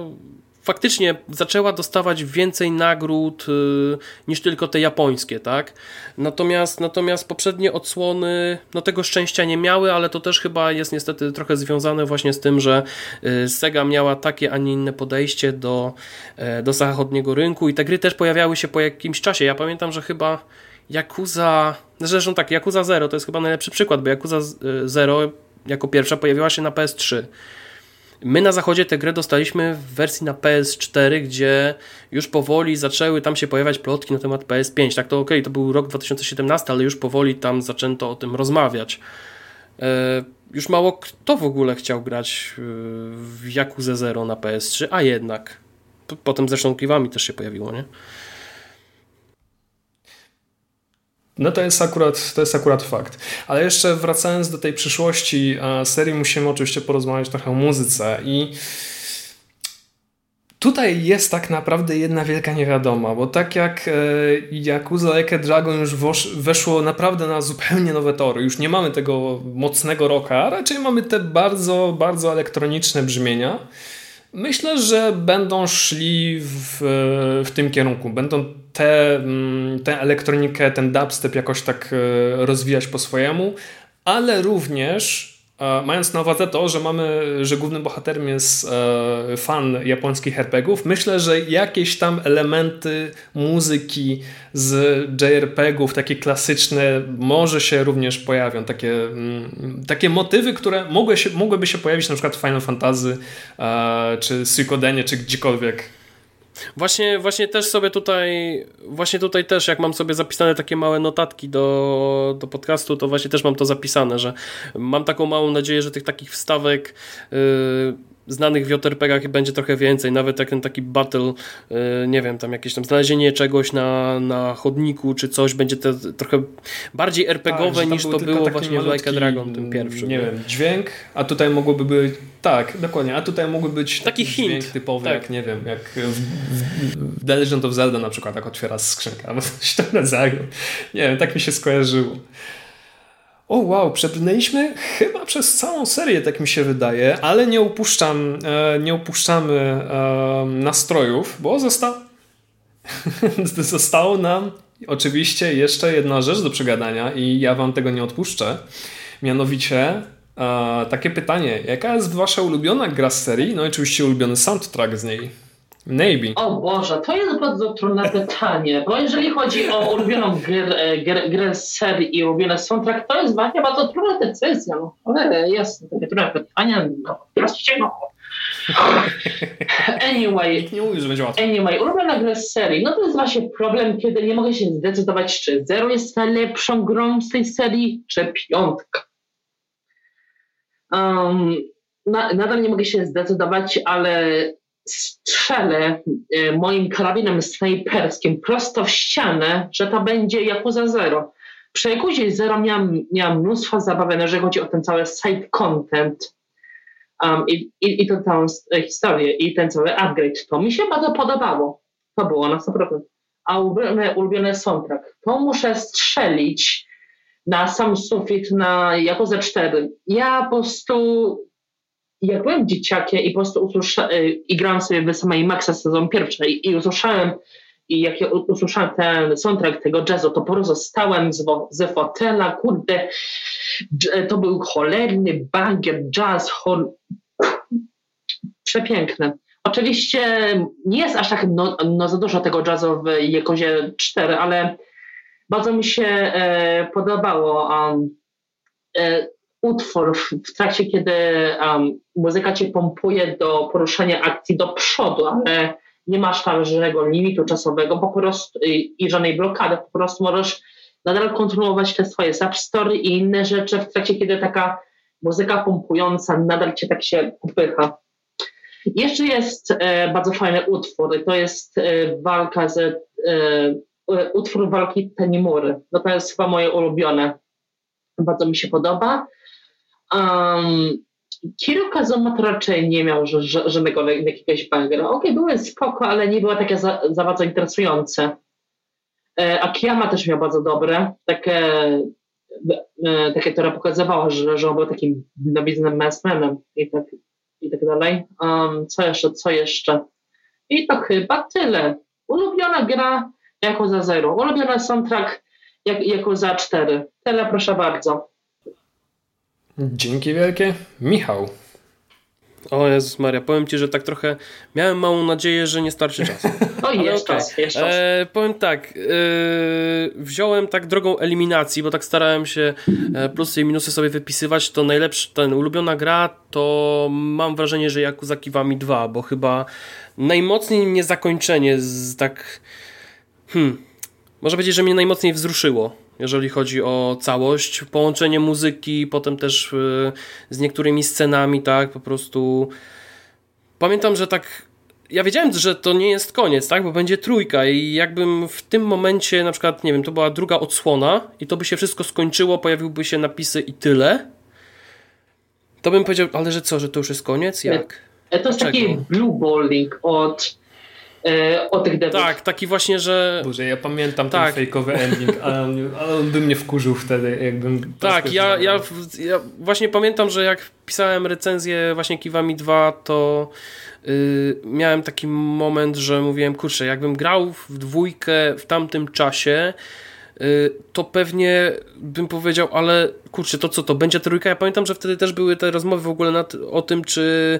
[SPEAKER 5] faktycznie zaczęła dostawać więcej nagród y, niż tylko te japońskie, tak? Natomiast, natomiast poprzednie odsłony no tego szczęścia nie miały, ale to też chyba jest niestety trochę związane właśnie z tym, że y, Sega miała takie, a nie inne podejście do, e, do zachodniego rynku i te gry też pojawiały się po jakimś czasie. Ja pamiętam, że chyba Yakuza, zresztą tak, Yakuza Zero to jest chyba najlepszy przykład, bo Yakuza Zero jako pierwsza pojawiła się na PS3 My na zachodzie tę grę dostaliśmy w wersji na PS4, gdzie już powoli zaczęły tam się pojawiać plotki na temat PS5. Tak to ok, to był rok 2017, ale już powoli tam zaczęto o tym rozmawiać. E, już mało kto w ogóle chciał grać e, w Yakuza 0 na PS3, a jednak. Potem zresztą Kiwami też się pojawiło, nie?
[SPEAKER 4] No to jest, akurat, to jest akurat fakt. Ale jeszcze wracając do tej przyszłości serii, musimy oczywiście porozmawiać trochę o muzyce i Tutaj jest tak naprawdę jedna wielka niewiadoma, bo tak jak e, Yakuza Like Dragon już weszło naprawdę na zupełnie nowe tory, już nie mamy tego mocnego rocka, raczej mamy te bardzo, bardzo elektroniczne brzmienia. Myślę, że będą szli w, w tym kierunku. Będą tę te elektronikę, ten dubstep jakoś tak e, rozwijać po swojemu, ale również Mając na uwadze to, że mamy, że głównym bohaterem jest e, fan japońskich RPGów, myślę, że jakieś tam elementy muzyki z JRPGów, takie klasyczne, może się również pojawią. Takie, mm, takie motywy, które mogły się, mogłyby się pojawić na przykład w Final Fantasy, e, czy Suikodenie, czy gdziekolwiek
[SPEAKER 5] Właśnie, właśnie też sobie tutaj, właśnie tutaj też, jak mam sobie zapisane takie małe notatki do, do podcastu, to właśnie też mam to zapisane, że mam taką małą nadzieję, że tych takich wstawek yy, znanych w JRPG-ach będzie trochę więcej, nawet jak ten taki battle, y, nie wiem, tam jakieś tam znalezienie czegoś na, na chodniku czy coś, będzie te, trochę bardziej RPGowe tak, niż to było właśnie w Like a Dragon, tym pierwszym.
[SPEAKER 4] Nie, wiem, dźwięk, a tutaj mogłoby być, tak, dokładnie, a tutaj mógłby być taki, taki hint. typowy, tak. jak nie wiem, jak w, w, The Legend of Zelda na przykład, jak otwiera skrzynkę, albo coś tam rodzaju. Nie wiem, tak mi się skojarzyło. O wow, przebrnęliśmy chyba przez całą serię, tak mi się wydaje, ale nie upuszczam, e, nie upuszczamy nastrojów, bo zosta... zostało nam oczywiście jeszcze jedna rzecz do przegadania i ja wam tego nie odpuszczę. Mianowicie e, takie pytanie, jaka jest wasza ulubiona gra z serii? No i oczywiście ulubiony soundtrack z niej. Maybe.
[SPEAKER 6] O Boże, to jest bardzo trudne pytanie, bo jeżeli chodzi o ulubioną grę, grę, grę serii i ulubiony soundtrack, to jest właśnie bardzo trudna decyzja. No, ale jest takie trudne pytanie, no, proście, no. Anyway,
[SPEAKER 4] nie mówisz, że będzie łatwo.
[SPEAKER 6] Anyway, ulubiona gra z serii, no to jest właśnie problem, kiedy nie mogę się zdecydować, czy Zero jest najlepszą grą z tej serii, czy Piątka. Um, na, nadal nie mogę się zdecydować, ale strzelę e, moim karabinem snajperskim prosto w ścianę, że to będzie Yakuza Zero. Przy Yakuzie Zero miałam, miałam mnóstwo zabawy, jeżeli chodzi o ten cały side content um, i, i, i tę całą e, historię i ten cały upgrade. To mi się bardzo podobało. To było na 100%. A ulubiony, ulubiony soundtrack. To muszę strzelić na sam sufit na Yakuza 4. Ja po prostu jak byłem dzieciakiem i po prostu usłysza, y, i grałem sobie w samej Maxa sezon pierwszej i usłyszałem i jak ja usłyszałem ten soundtrack tego jazzu, to po prostu stałem z, ze fotela, kurde, to był cholerny banger, jazz, chol... przepiękny. Oczywiście nie jest aż tak no, no za dużo tego jazzu w Jekozie 4, ale bardzo mi się e, podobało. Um, e, utwór w trakcie, kiedy um, muzyka cię pompuje do poruszania akcji do przodu, ale nie masz tam żadnego limitu czasowego po prostu, i, i żadnej blokady, po prostu możesz nadal kontynuować te swoje substory i inne rzeczy w trakcie, kiedy taka muzyka pompująca nadal cię tak się upycha. Jeszcze jest e, bardzo fajny utwór, to jest e, walka z e utwór walki Tenimury. No to jest chyba moje ulubione. Bardzo mi się podoba. Um, Kiro Kazuma to raczej nie miał żadnego jakiegoś bangera. Okej, okay, były spoko, ale nie były takie za, za bardzo interesujące. E, Akiyama też miał bardzo dobre, takie, e, takie które pokazywało, że, że on był takim nowiznym messmanem i tak, i tak dalej. Um, co jeszcze, co jeszcze? I to chyba tyle. Ulubiona gra jako za zero. Ulubiony soundtrack jak, jako za cztery. Tyle proszę bardzo.
[SPEAKER 4] Dzięki wielkie. Michał.
[SPEAKER 5] O Jezus Maria, powiem Ci, że tak trochę miałem małą nadzieję, że nie starczy czasu.
[SPEAKER 6] O, jest okay. czas, jest czas. E,
[SPEAKER 5] powiem tak, e, wziąłem tak drogą eliminacji, bo tak starałem się e, plusy i minusy sobie wypisywać, to najlepszy, ten ulubiona gra, to mam wrażenie, że Yakuza Kiwami 2, bo chyba najmocniej mnie zakończenie z tak, hmm, może powiedzieć, że mnie najmocniej wzruszyło jeżeli chodzi o całość. Połączenie muzyki, potem też y, z niektórymi scenami, tak, po prostu. Pamiętam, że tak. Ja wiedziałem, że to nie jest koniec, tak, bo będzie trójka i jakbym w tym momencie, na przykład, nie wiem, to była druga odsłona i to by się wszystko skończyło, pojawiłby się napisy i tyle, to bym powiedział, ale że co, że to już jest koniec? Jak?
[SPEAKER 6] To jest taki blue balling od E, o tych devów.
[SPEAKER 5] Tak, taki właśnie, że...
[SPEAKER 4] Boże, ja pamiętam tak. ten fejkowy ending, ale on, ale on by mnie wkurzył wtedy, jakbym...
[SPEAKER 5] Tak, ja, ja, ja właśnie pamiętam, że jak pisałem recenzję właśnie Kiwami 2, to yy, miałem taki moment, że mówiłem, kurczę, jakbym grał w dwójkę w tamtym czasie, Y, to pewnie bym powiedział, ale kurczę, to co to będzie trójka? Ja pamiętam, że wtedy też były te rozmowy w ogóle nad, o tym, czy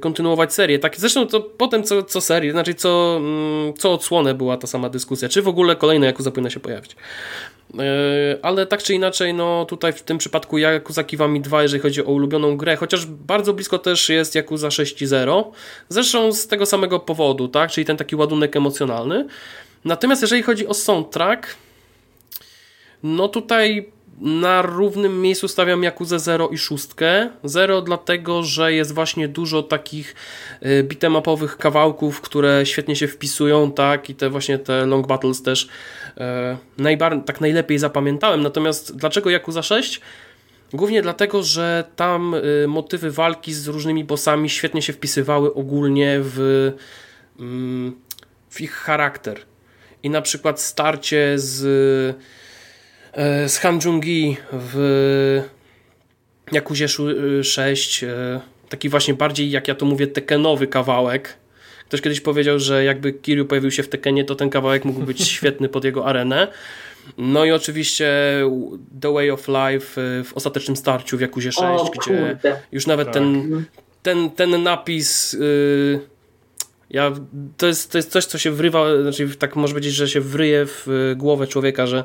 [SPEAKER 5] kontynuować serię. Tak, zresztą to potem co, co serię, znaczy co, mm, co odsłonę była ta sama dyskusja, czy w ogóle kolejne Yakuza powinna się pojawić. Y, ale tak czy inaczej, no tutaj w tym przypadku Yakuza Kiwami 2, jeżeli chodzi o ulubioną grę, chociaż bardzo blisko też jest Yakuza 6.0, zresztą z tego samego powodu, tak, czyli ten taki ładunek emocjonalny. Natomiast jeżeli chodzi o soundtrack, no tutaj na równym miejscu stawiam Yakuza 0 i 6. 0 dlatego, że jest właśnie dużo takich y, bitemapowych kawałków, które świetnie się wpisują, tak, i te właśnie te long battles też e, tak najlepiej zapamiętałem. Natomiast dlaczego Yakuza 6? Głównie dlatego, że tam y, motywy walki z różnymi bossami świetnie się wpisywały ogólnie w, mm, w ich charakter. I na przykład starcie z z Han Jungi w Jakuzie 6 e, taki właśnie bardziej, jak ja to mówię, tekenowy kawałek. Ktoś kiedyś powiedział, że jakby Kiryu pojawił się w Tekenie, to ten kawałek mógł być świetny pod jego arenę. No i oczywiście The Way of Life e, w ostatecznym starciu w Jakuzie 6, o, gdzie już nawet tak. ten, ten, ten napis... Yy, ja, to, jest, to jest coś, co się wrywa, znaczy tak może powiedzieć, że się wryje w głowę człowieka, że E,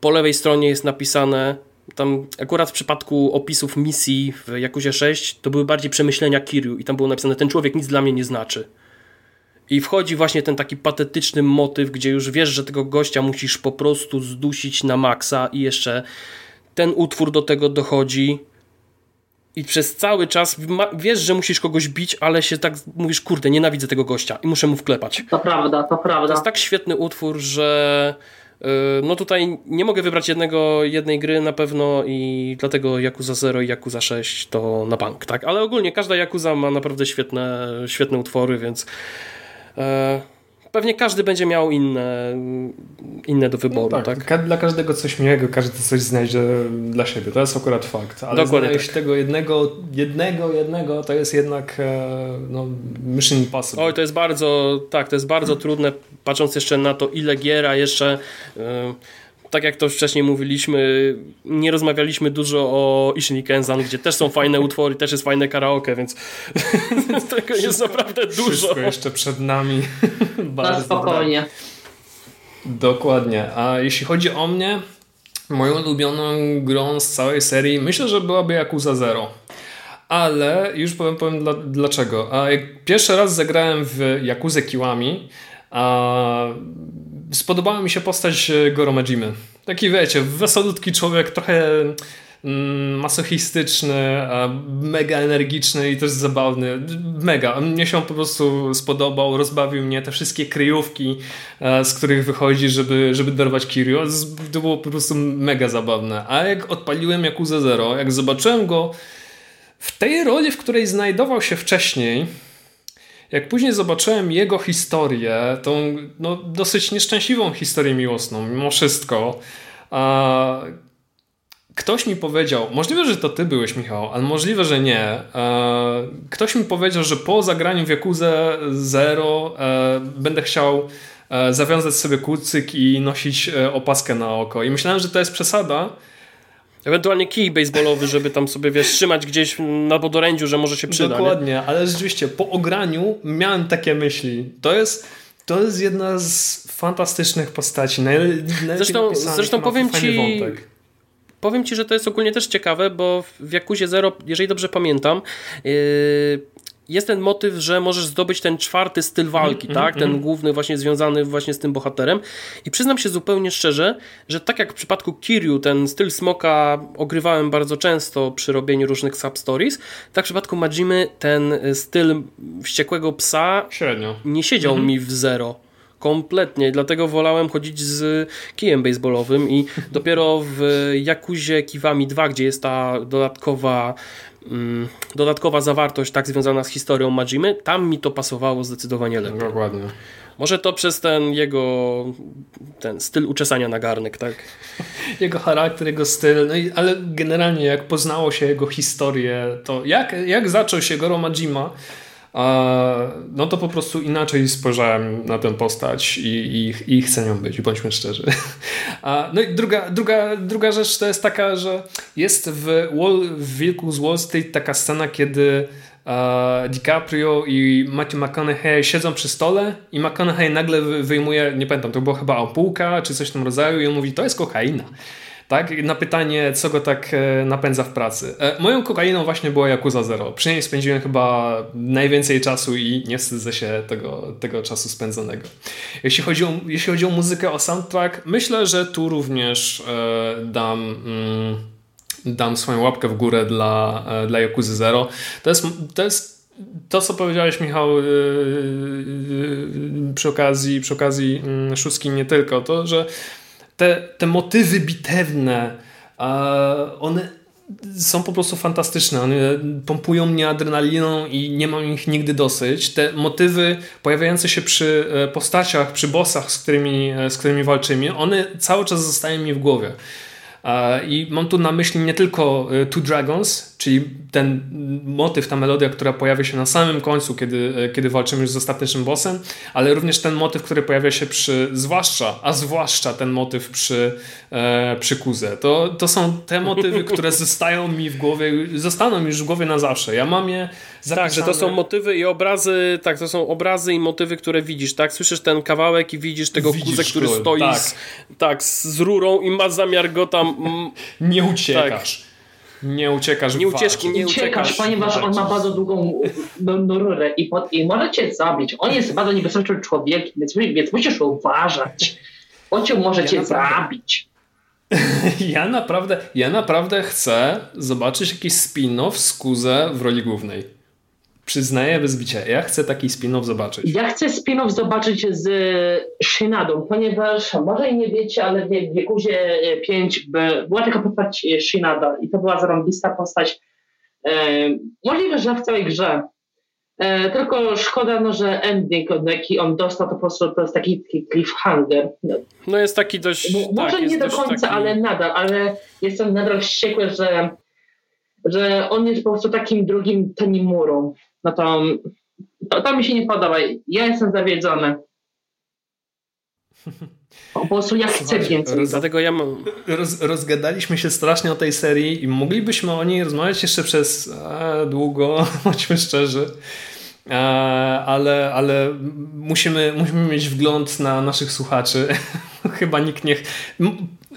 [SPEAKER 5] po lewej stronie jest napisane, tam akurat w przypadku opisów misji w Jakuzie 6 to były bardziej przemyślenia Kiryu i tam było napisane, ten człowiek nic dla mnie nie znaczy. I wchodzi właśnie ten taki patetyczny motyw, gdzie już wiesz, że tego gościa musisz po prostu zdusić na maksa i jeszcze ten utwór do tego dochodzi i przez cały czas wiesz, że musisz kogoś bić, ale się tak mówisz, kurde, nienawidzę tego gościa i muszę mu wklepać.
[SPEAKER 6] To prawda, to prawda.
[SPEAKER 5] To jest tak świetny utwór, że no tutaj nie mogę wybrać jednego, jednej gry na pewno i dlatego Yakuza 0 i Yakuza 6 to na bank, tak? Ale ogólnie każda Yakuza ma naprawdę świetne, świetne utwory, więc yy, pewnie każdy będzie miał inne, inne do wyboru. No tak, tak?
[SPEAKER 4] Dla każdego coś miłego, każdy coś znajdzie dla siebie. To jest akurat fakt. Ale Dokładnie znaleźć tak. tego jednego, jednego, jednego, to jest jednak e, no, mission impossible.
[SPEAKER 5] Oj, to jest bardzo, tak, to jest bardzo trudne, patrząc jeszcze na to, ile giera jeszcze... E, tak jak to wcześniej mówiliśmy, nie rozmawialiśmy dużo o Ishini Kenzan, gdzie też są fajne utwory, też jest fajne karaoke, więc, tego wszystko, jest naprawdę dużo.
[SPEAKER 4] Wszystko jeszcze przed nami.
[SPEAKER 6] Bardzo spokojnie.
[SPEAKER 4] Dokładnie. A jeśli chodzi o mnie, moją ulubioną grą z całej serii, myślę, że byłaby Yakuza Zero. Ale już powiem, powiem dla, dlaczego. A jak pierwszy raz zagrałem w Yakuzę Kiłami, spodobała mi się postać e, Goro Majimy. Taki wiecie, wesolutki człowiek, trochę mm, masochistyczny, mega energiczny i też zabawny. Mega. Mnie się on po prostu spodobał, rozbawił mnie te wszystkie kryjówki, e, z których wychodzi, żeby, żeby dorwać Kiryu. To było po prostu mega zabawne. A jak odpaliłem Yakuza Zero, jak zobaczyłem go w tej roli, w której znajdował się wcześniej, jak później zobaczyłem jego historię, tą no, dosyć nieszczęśliwą historię miłosną, mimo wszystko, a ktoś mi powiedział, możliwe, że to ty byłeś, Michał, ale możliwe, że nie. Ktoś mi powiedział, że po zagraniu w Jakuzę Zero e, będę chciał e, zawiązać sobie kucyk i nosić e, opaskę na oko. I myślałem, że to jest przesada,
[SPEAKER 5] Ewentualnie kij baseballowy, żeby tam sobie, wiesz, trzymać gdzieś na podorędziu, że może się przyda.
[SPEAKER 4] Dokładnie,
[SPEAKER 5] nie?
[SPEAKER 4] ale rzeczywiście po ograniu miałem takie myśli. To jest, to jest jedna z fantastycznych postaci. Najle,
[SPEAKER 5] zresztą zresztą powiem ci, wątek. powiem ci, że to jest ogólnie też ciekawe, bo w Jakuzie Zero, jeżeli dobrze pamiętam, yy, jest ten motyw, że możesz zdobyć ten czwarty styl walki, mm, tak? Mm, ten mm. główny właśnie związany właśnie z tym bohaterem. I przyznam się zupełnie szczerze, że tak jak w przypadku Kiryu, ten styl smoka ogrywałem bardzo często przy robieniu różnych substories, tak w przypadku Majimy ten styl wściekłego psa
[SPEAKER 4] Średnio.
[SPEAKER 5] nie siedział mm -hmm. mi w zero. Kompletnie, dlatego wolałem chodzić z kijem baseballowym i dopiero w Jakuzie Kiwami 2, gdzie jest ta dodatkowa dodatkowa zawartość tak związana z historią Majimy, tam mi to pasowało zdecydowanie lepiej.
[SPEAKER 4] Dokładnie.
[SPEAKER 5] Może to przez ten jego ten styl uczesania na garnek, tak?
[SPEAKER 4] Jego charakter, jego styl, no i, ale generalnie jak poznało się jego historię, to jak, jak zaczął się Goro Majima, no to po prostu inaczej spojrzałem na tę postać i, i, i chcę nią być, bądźmy szczerzy. No i druga, druga, druga rzecz to jest taka, że jest w, Wall, w Wilku z Wall Street taka scena, kiedy DiCaprio i Matthew McConaughey siedzą przy stole i McConaughey nagle wyjmuje, nie pamiętam, to była chyba ampułka czy coś w tym rodzaju i on mówi, to jest kokaina tak? Na pytanie, co go tak e, napędza w pracy. E, moją kokainą właśnie była Yakuza Zero. Przy niej spędziłem chyba najwięcej czasu i nie wstydzę się tego, tego czasu spędzonego. Jeśli chodzi, o, jeśli chodzi o muzykę, o soundtrack, myślę, że tu również e, dam... Mm, dam swoją łapkę w górę dla, dla Yakuza Zero. To jest, to jest to, co powiedziałeś, Michał, yy, yy, przy okazji, przy okazji yy, szóstki nie tylko, to, że te, te motywy bitewne, one są po prostu fantastyczne. One pompują mnie adrenaliną i nie mam ich nigdy dosyć. Te motywy pojawiające się przy e, postaciach, przy bossach, z którymi, e, z którymi walczymy, one cały czas zostają mi w głowie. I mam tu na myśli nie tylko e, Two Dragons, czyli ten motyw, ta melodia, która pojawia się na samym końcu, kiedy, e, kiedy walczymy już z ostatecznym bossem, ale również ten motyw, który pojawia się przy, zwłaszcza, a zwłaszcza ten motyw przy, e, przy Kuze. To, to są te motywy, które zostają mi w głowie, zostaną już w głowie na zawsze. Ja mam je zapisane.
[SPEAKER 5] Tak, że to są motywy i obrazy, tak, to są obrazy i motywy, które widzisz, tak? Słyszysz ten kawałek i widzisz tego widzisz Kuzę, który stoi tak. Z, tak, z rurą i ma zamiar go tam... Mm,
[SPEAKER 4] Nie uciekasz. Tak. Nie uciekasz
[SPEAKER 5] Nie ucieczki, nie
[SPEAKER 6] uciekasz, ponieważ on ma bardzo długą no, no, rurę i, pod, i może cię zabić. On jest bardzo niebezpiecznym człowiekiem, więc, więc musisz uważać. On cię może ja cię naprawdę, zabić.
[SPEAKER 4] Ja naprawdę, ja naprawdę chcę zobaczyć jakiś spin-off z Kuzę w roli głównej. Przyznaję bez bicia, ja chcę taki spin-off zobaczyć.
[SPEAKER 6] Ja chcę spin-off zobaczyć z Shinadą, ponieważ może i nie wiecie, ale w Wiekuzie 5 była taka postać Shinada i to była zarąbista postać. E, możliwe, że w całej grze. E, tylko szkoda, no, że ending, jaki on dostał, to po prostu to jest taki, taki cliffhanger.
[SPEAKER 5] No, no jest taki dość...
[SPEAKER 6] Może
[SPEAKER 5] tak,
[SPEAKER 6] nie do końca, taki... ale nadal, ale jestem nadal wściekły, że, że on jest po prostu takim drugim Tenimurą no to, to, to mi się nie podoba. Ja jestem zawiedzony. Po prostu ja chcę więcej. Roz,
[SPEAKER 5] dlatego ja mam...
[SPEAKER 4] Roz, rozgadaliśmy się strasznie o tej serii i moglibyśmy o niej rozmawiać jeszcze przez a, długo, bądźmy szczerzy. ale, ale musimy, musimy mieć wgląd na naszych słuchaczy. Chyba nikt nie.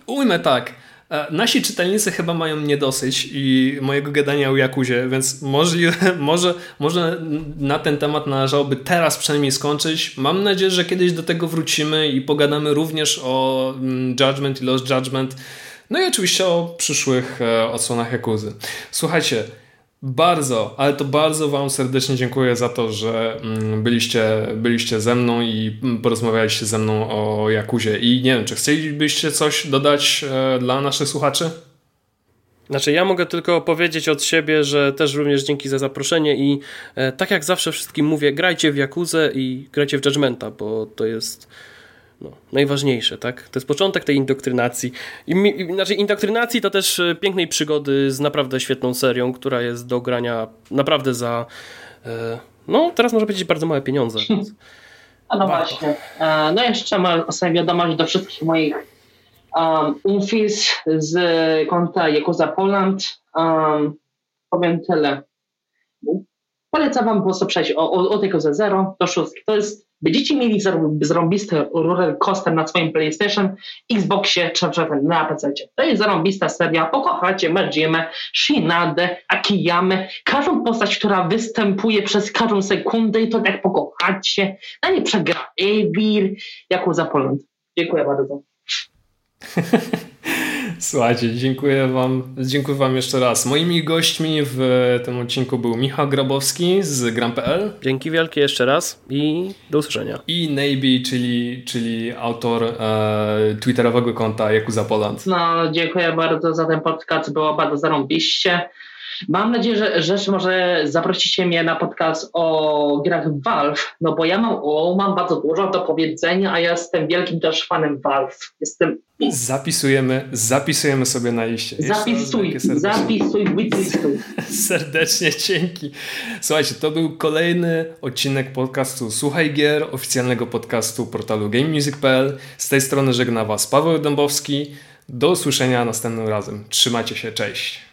[SPEAKER 4] Ujmę tak. E, nasi czytelnicy chyba mają niedosyć i mojego gadania o Jakuzie, więc możliwe, może, może na ten temat należałoby teraz przynajmniej skończyć. Mam nadzieję, że kiedyś do tego wrócimy i pogadamy również o mm, Judgment i Lost Judgment. No i oczywiście o przyszłych e, odsłonach Jakuzy. Słuchajcie, bardzo, ale to bardzo Wam serdecznie dziękuję za to, że mm, byliście, byliście ze mną i porozmawialiście ze mną o Jakuzie. I nie wiem, czy chcielibyście coś dodać e, dla naszych słuchaczy?
[SPEAKER 5] Znaczy, ja mogę tylko powiedzieć od siebie, że też również dzięki za zaproszenie i e, tak jak zawsze wszystkim mówię, grajcie w Jakuzę i grajcie w Judgmenta, bo to jest no, najważniejsze, tak? To jest początek tej indoktrynacji. I, znaczy, indoktrynacji to też e, pięknej przygody z naprawdę świetną serią, która jest do grania naprawdę za, e, no, teraz może powiedzieć bardzo małe pieniądze.
[SPEAKER 6] A no Warto. właśnie. E, no jeszcze mam sobie wiadomość do wszystkich moich Um, z konta Yakuza Poland. Um, powiem tyle. Polecam wam po prostu przejść od, od tego ze 0 do 6. To jest, będziecie mieli zarąbisty roller coaster na swoim PlayStation, Xboxie czy na PC. To jest zarąbista seria. Pokochacie Majimę, Shinadę, Akiyamę, każdą postać, która występuje przez każdą sekundę i to tak pokochacie. Na nie przegra Evil, Yakuza Poland. Dziękuję bardzo.
[SPEAKER 4] Słuchajcie, dziękuję wam, dziękuję wam jeszcze raz. Moimi gośćmi w tym odcinku był Michał Grabowski z Gram.pl.
[SPEAKER 5] Dzięki wielkie jeszcze raz i do usłyszenia.
[SPEAKER 4] I Navy, czyli, czyli autor e, twitterowego konta Jakuza Poland.
[SPEAKER 6] No, dziękuję bardzo za ten podcast, było bardzo zarąbiście. Mam nadzieję, że, że może zaprosicie mnie na podcast o grach Valve, no bo ja mam, o, mam bardzo dużo do powiedzenia, a ja jestem wielkim też fanem Valve. Jestem...
[SPEAKER 4] Zapisujemy, zapisujemy sobie na liście.
[SPEAKER 6] Zapisuj, zapisuj, wycystuj.
[SPEAKER 4] Serdecznie dzięki. Słuchajcie, to był kolejny odcinek podcastu Słuchaj Gier, oficjalnego podcastu portalu GameMusic.pl. Z tej strony żegna Was Paweł Dębowski. Do usłyszenia następnym razem. Trzymajcie się, cześć.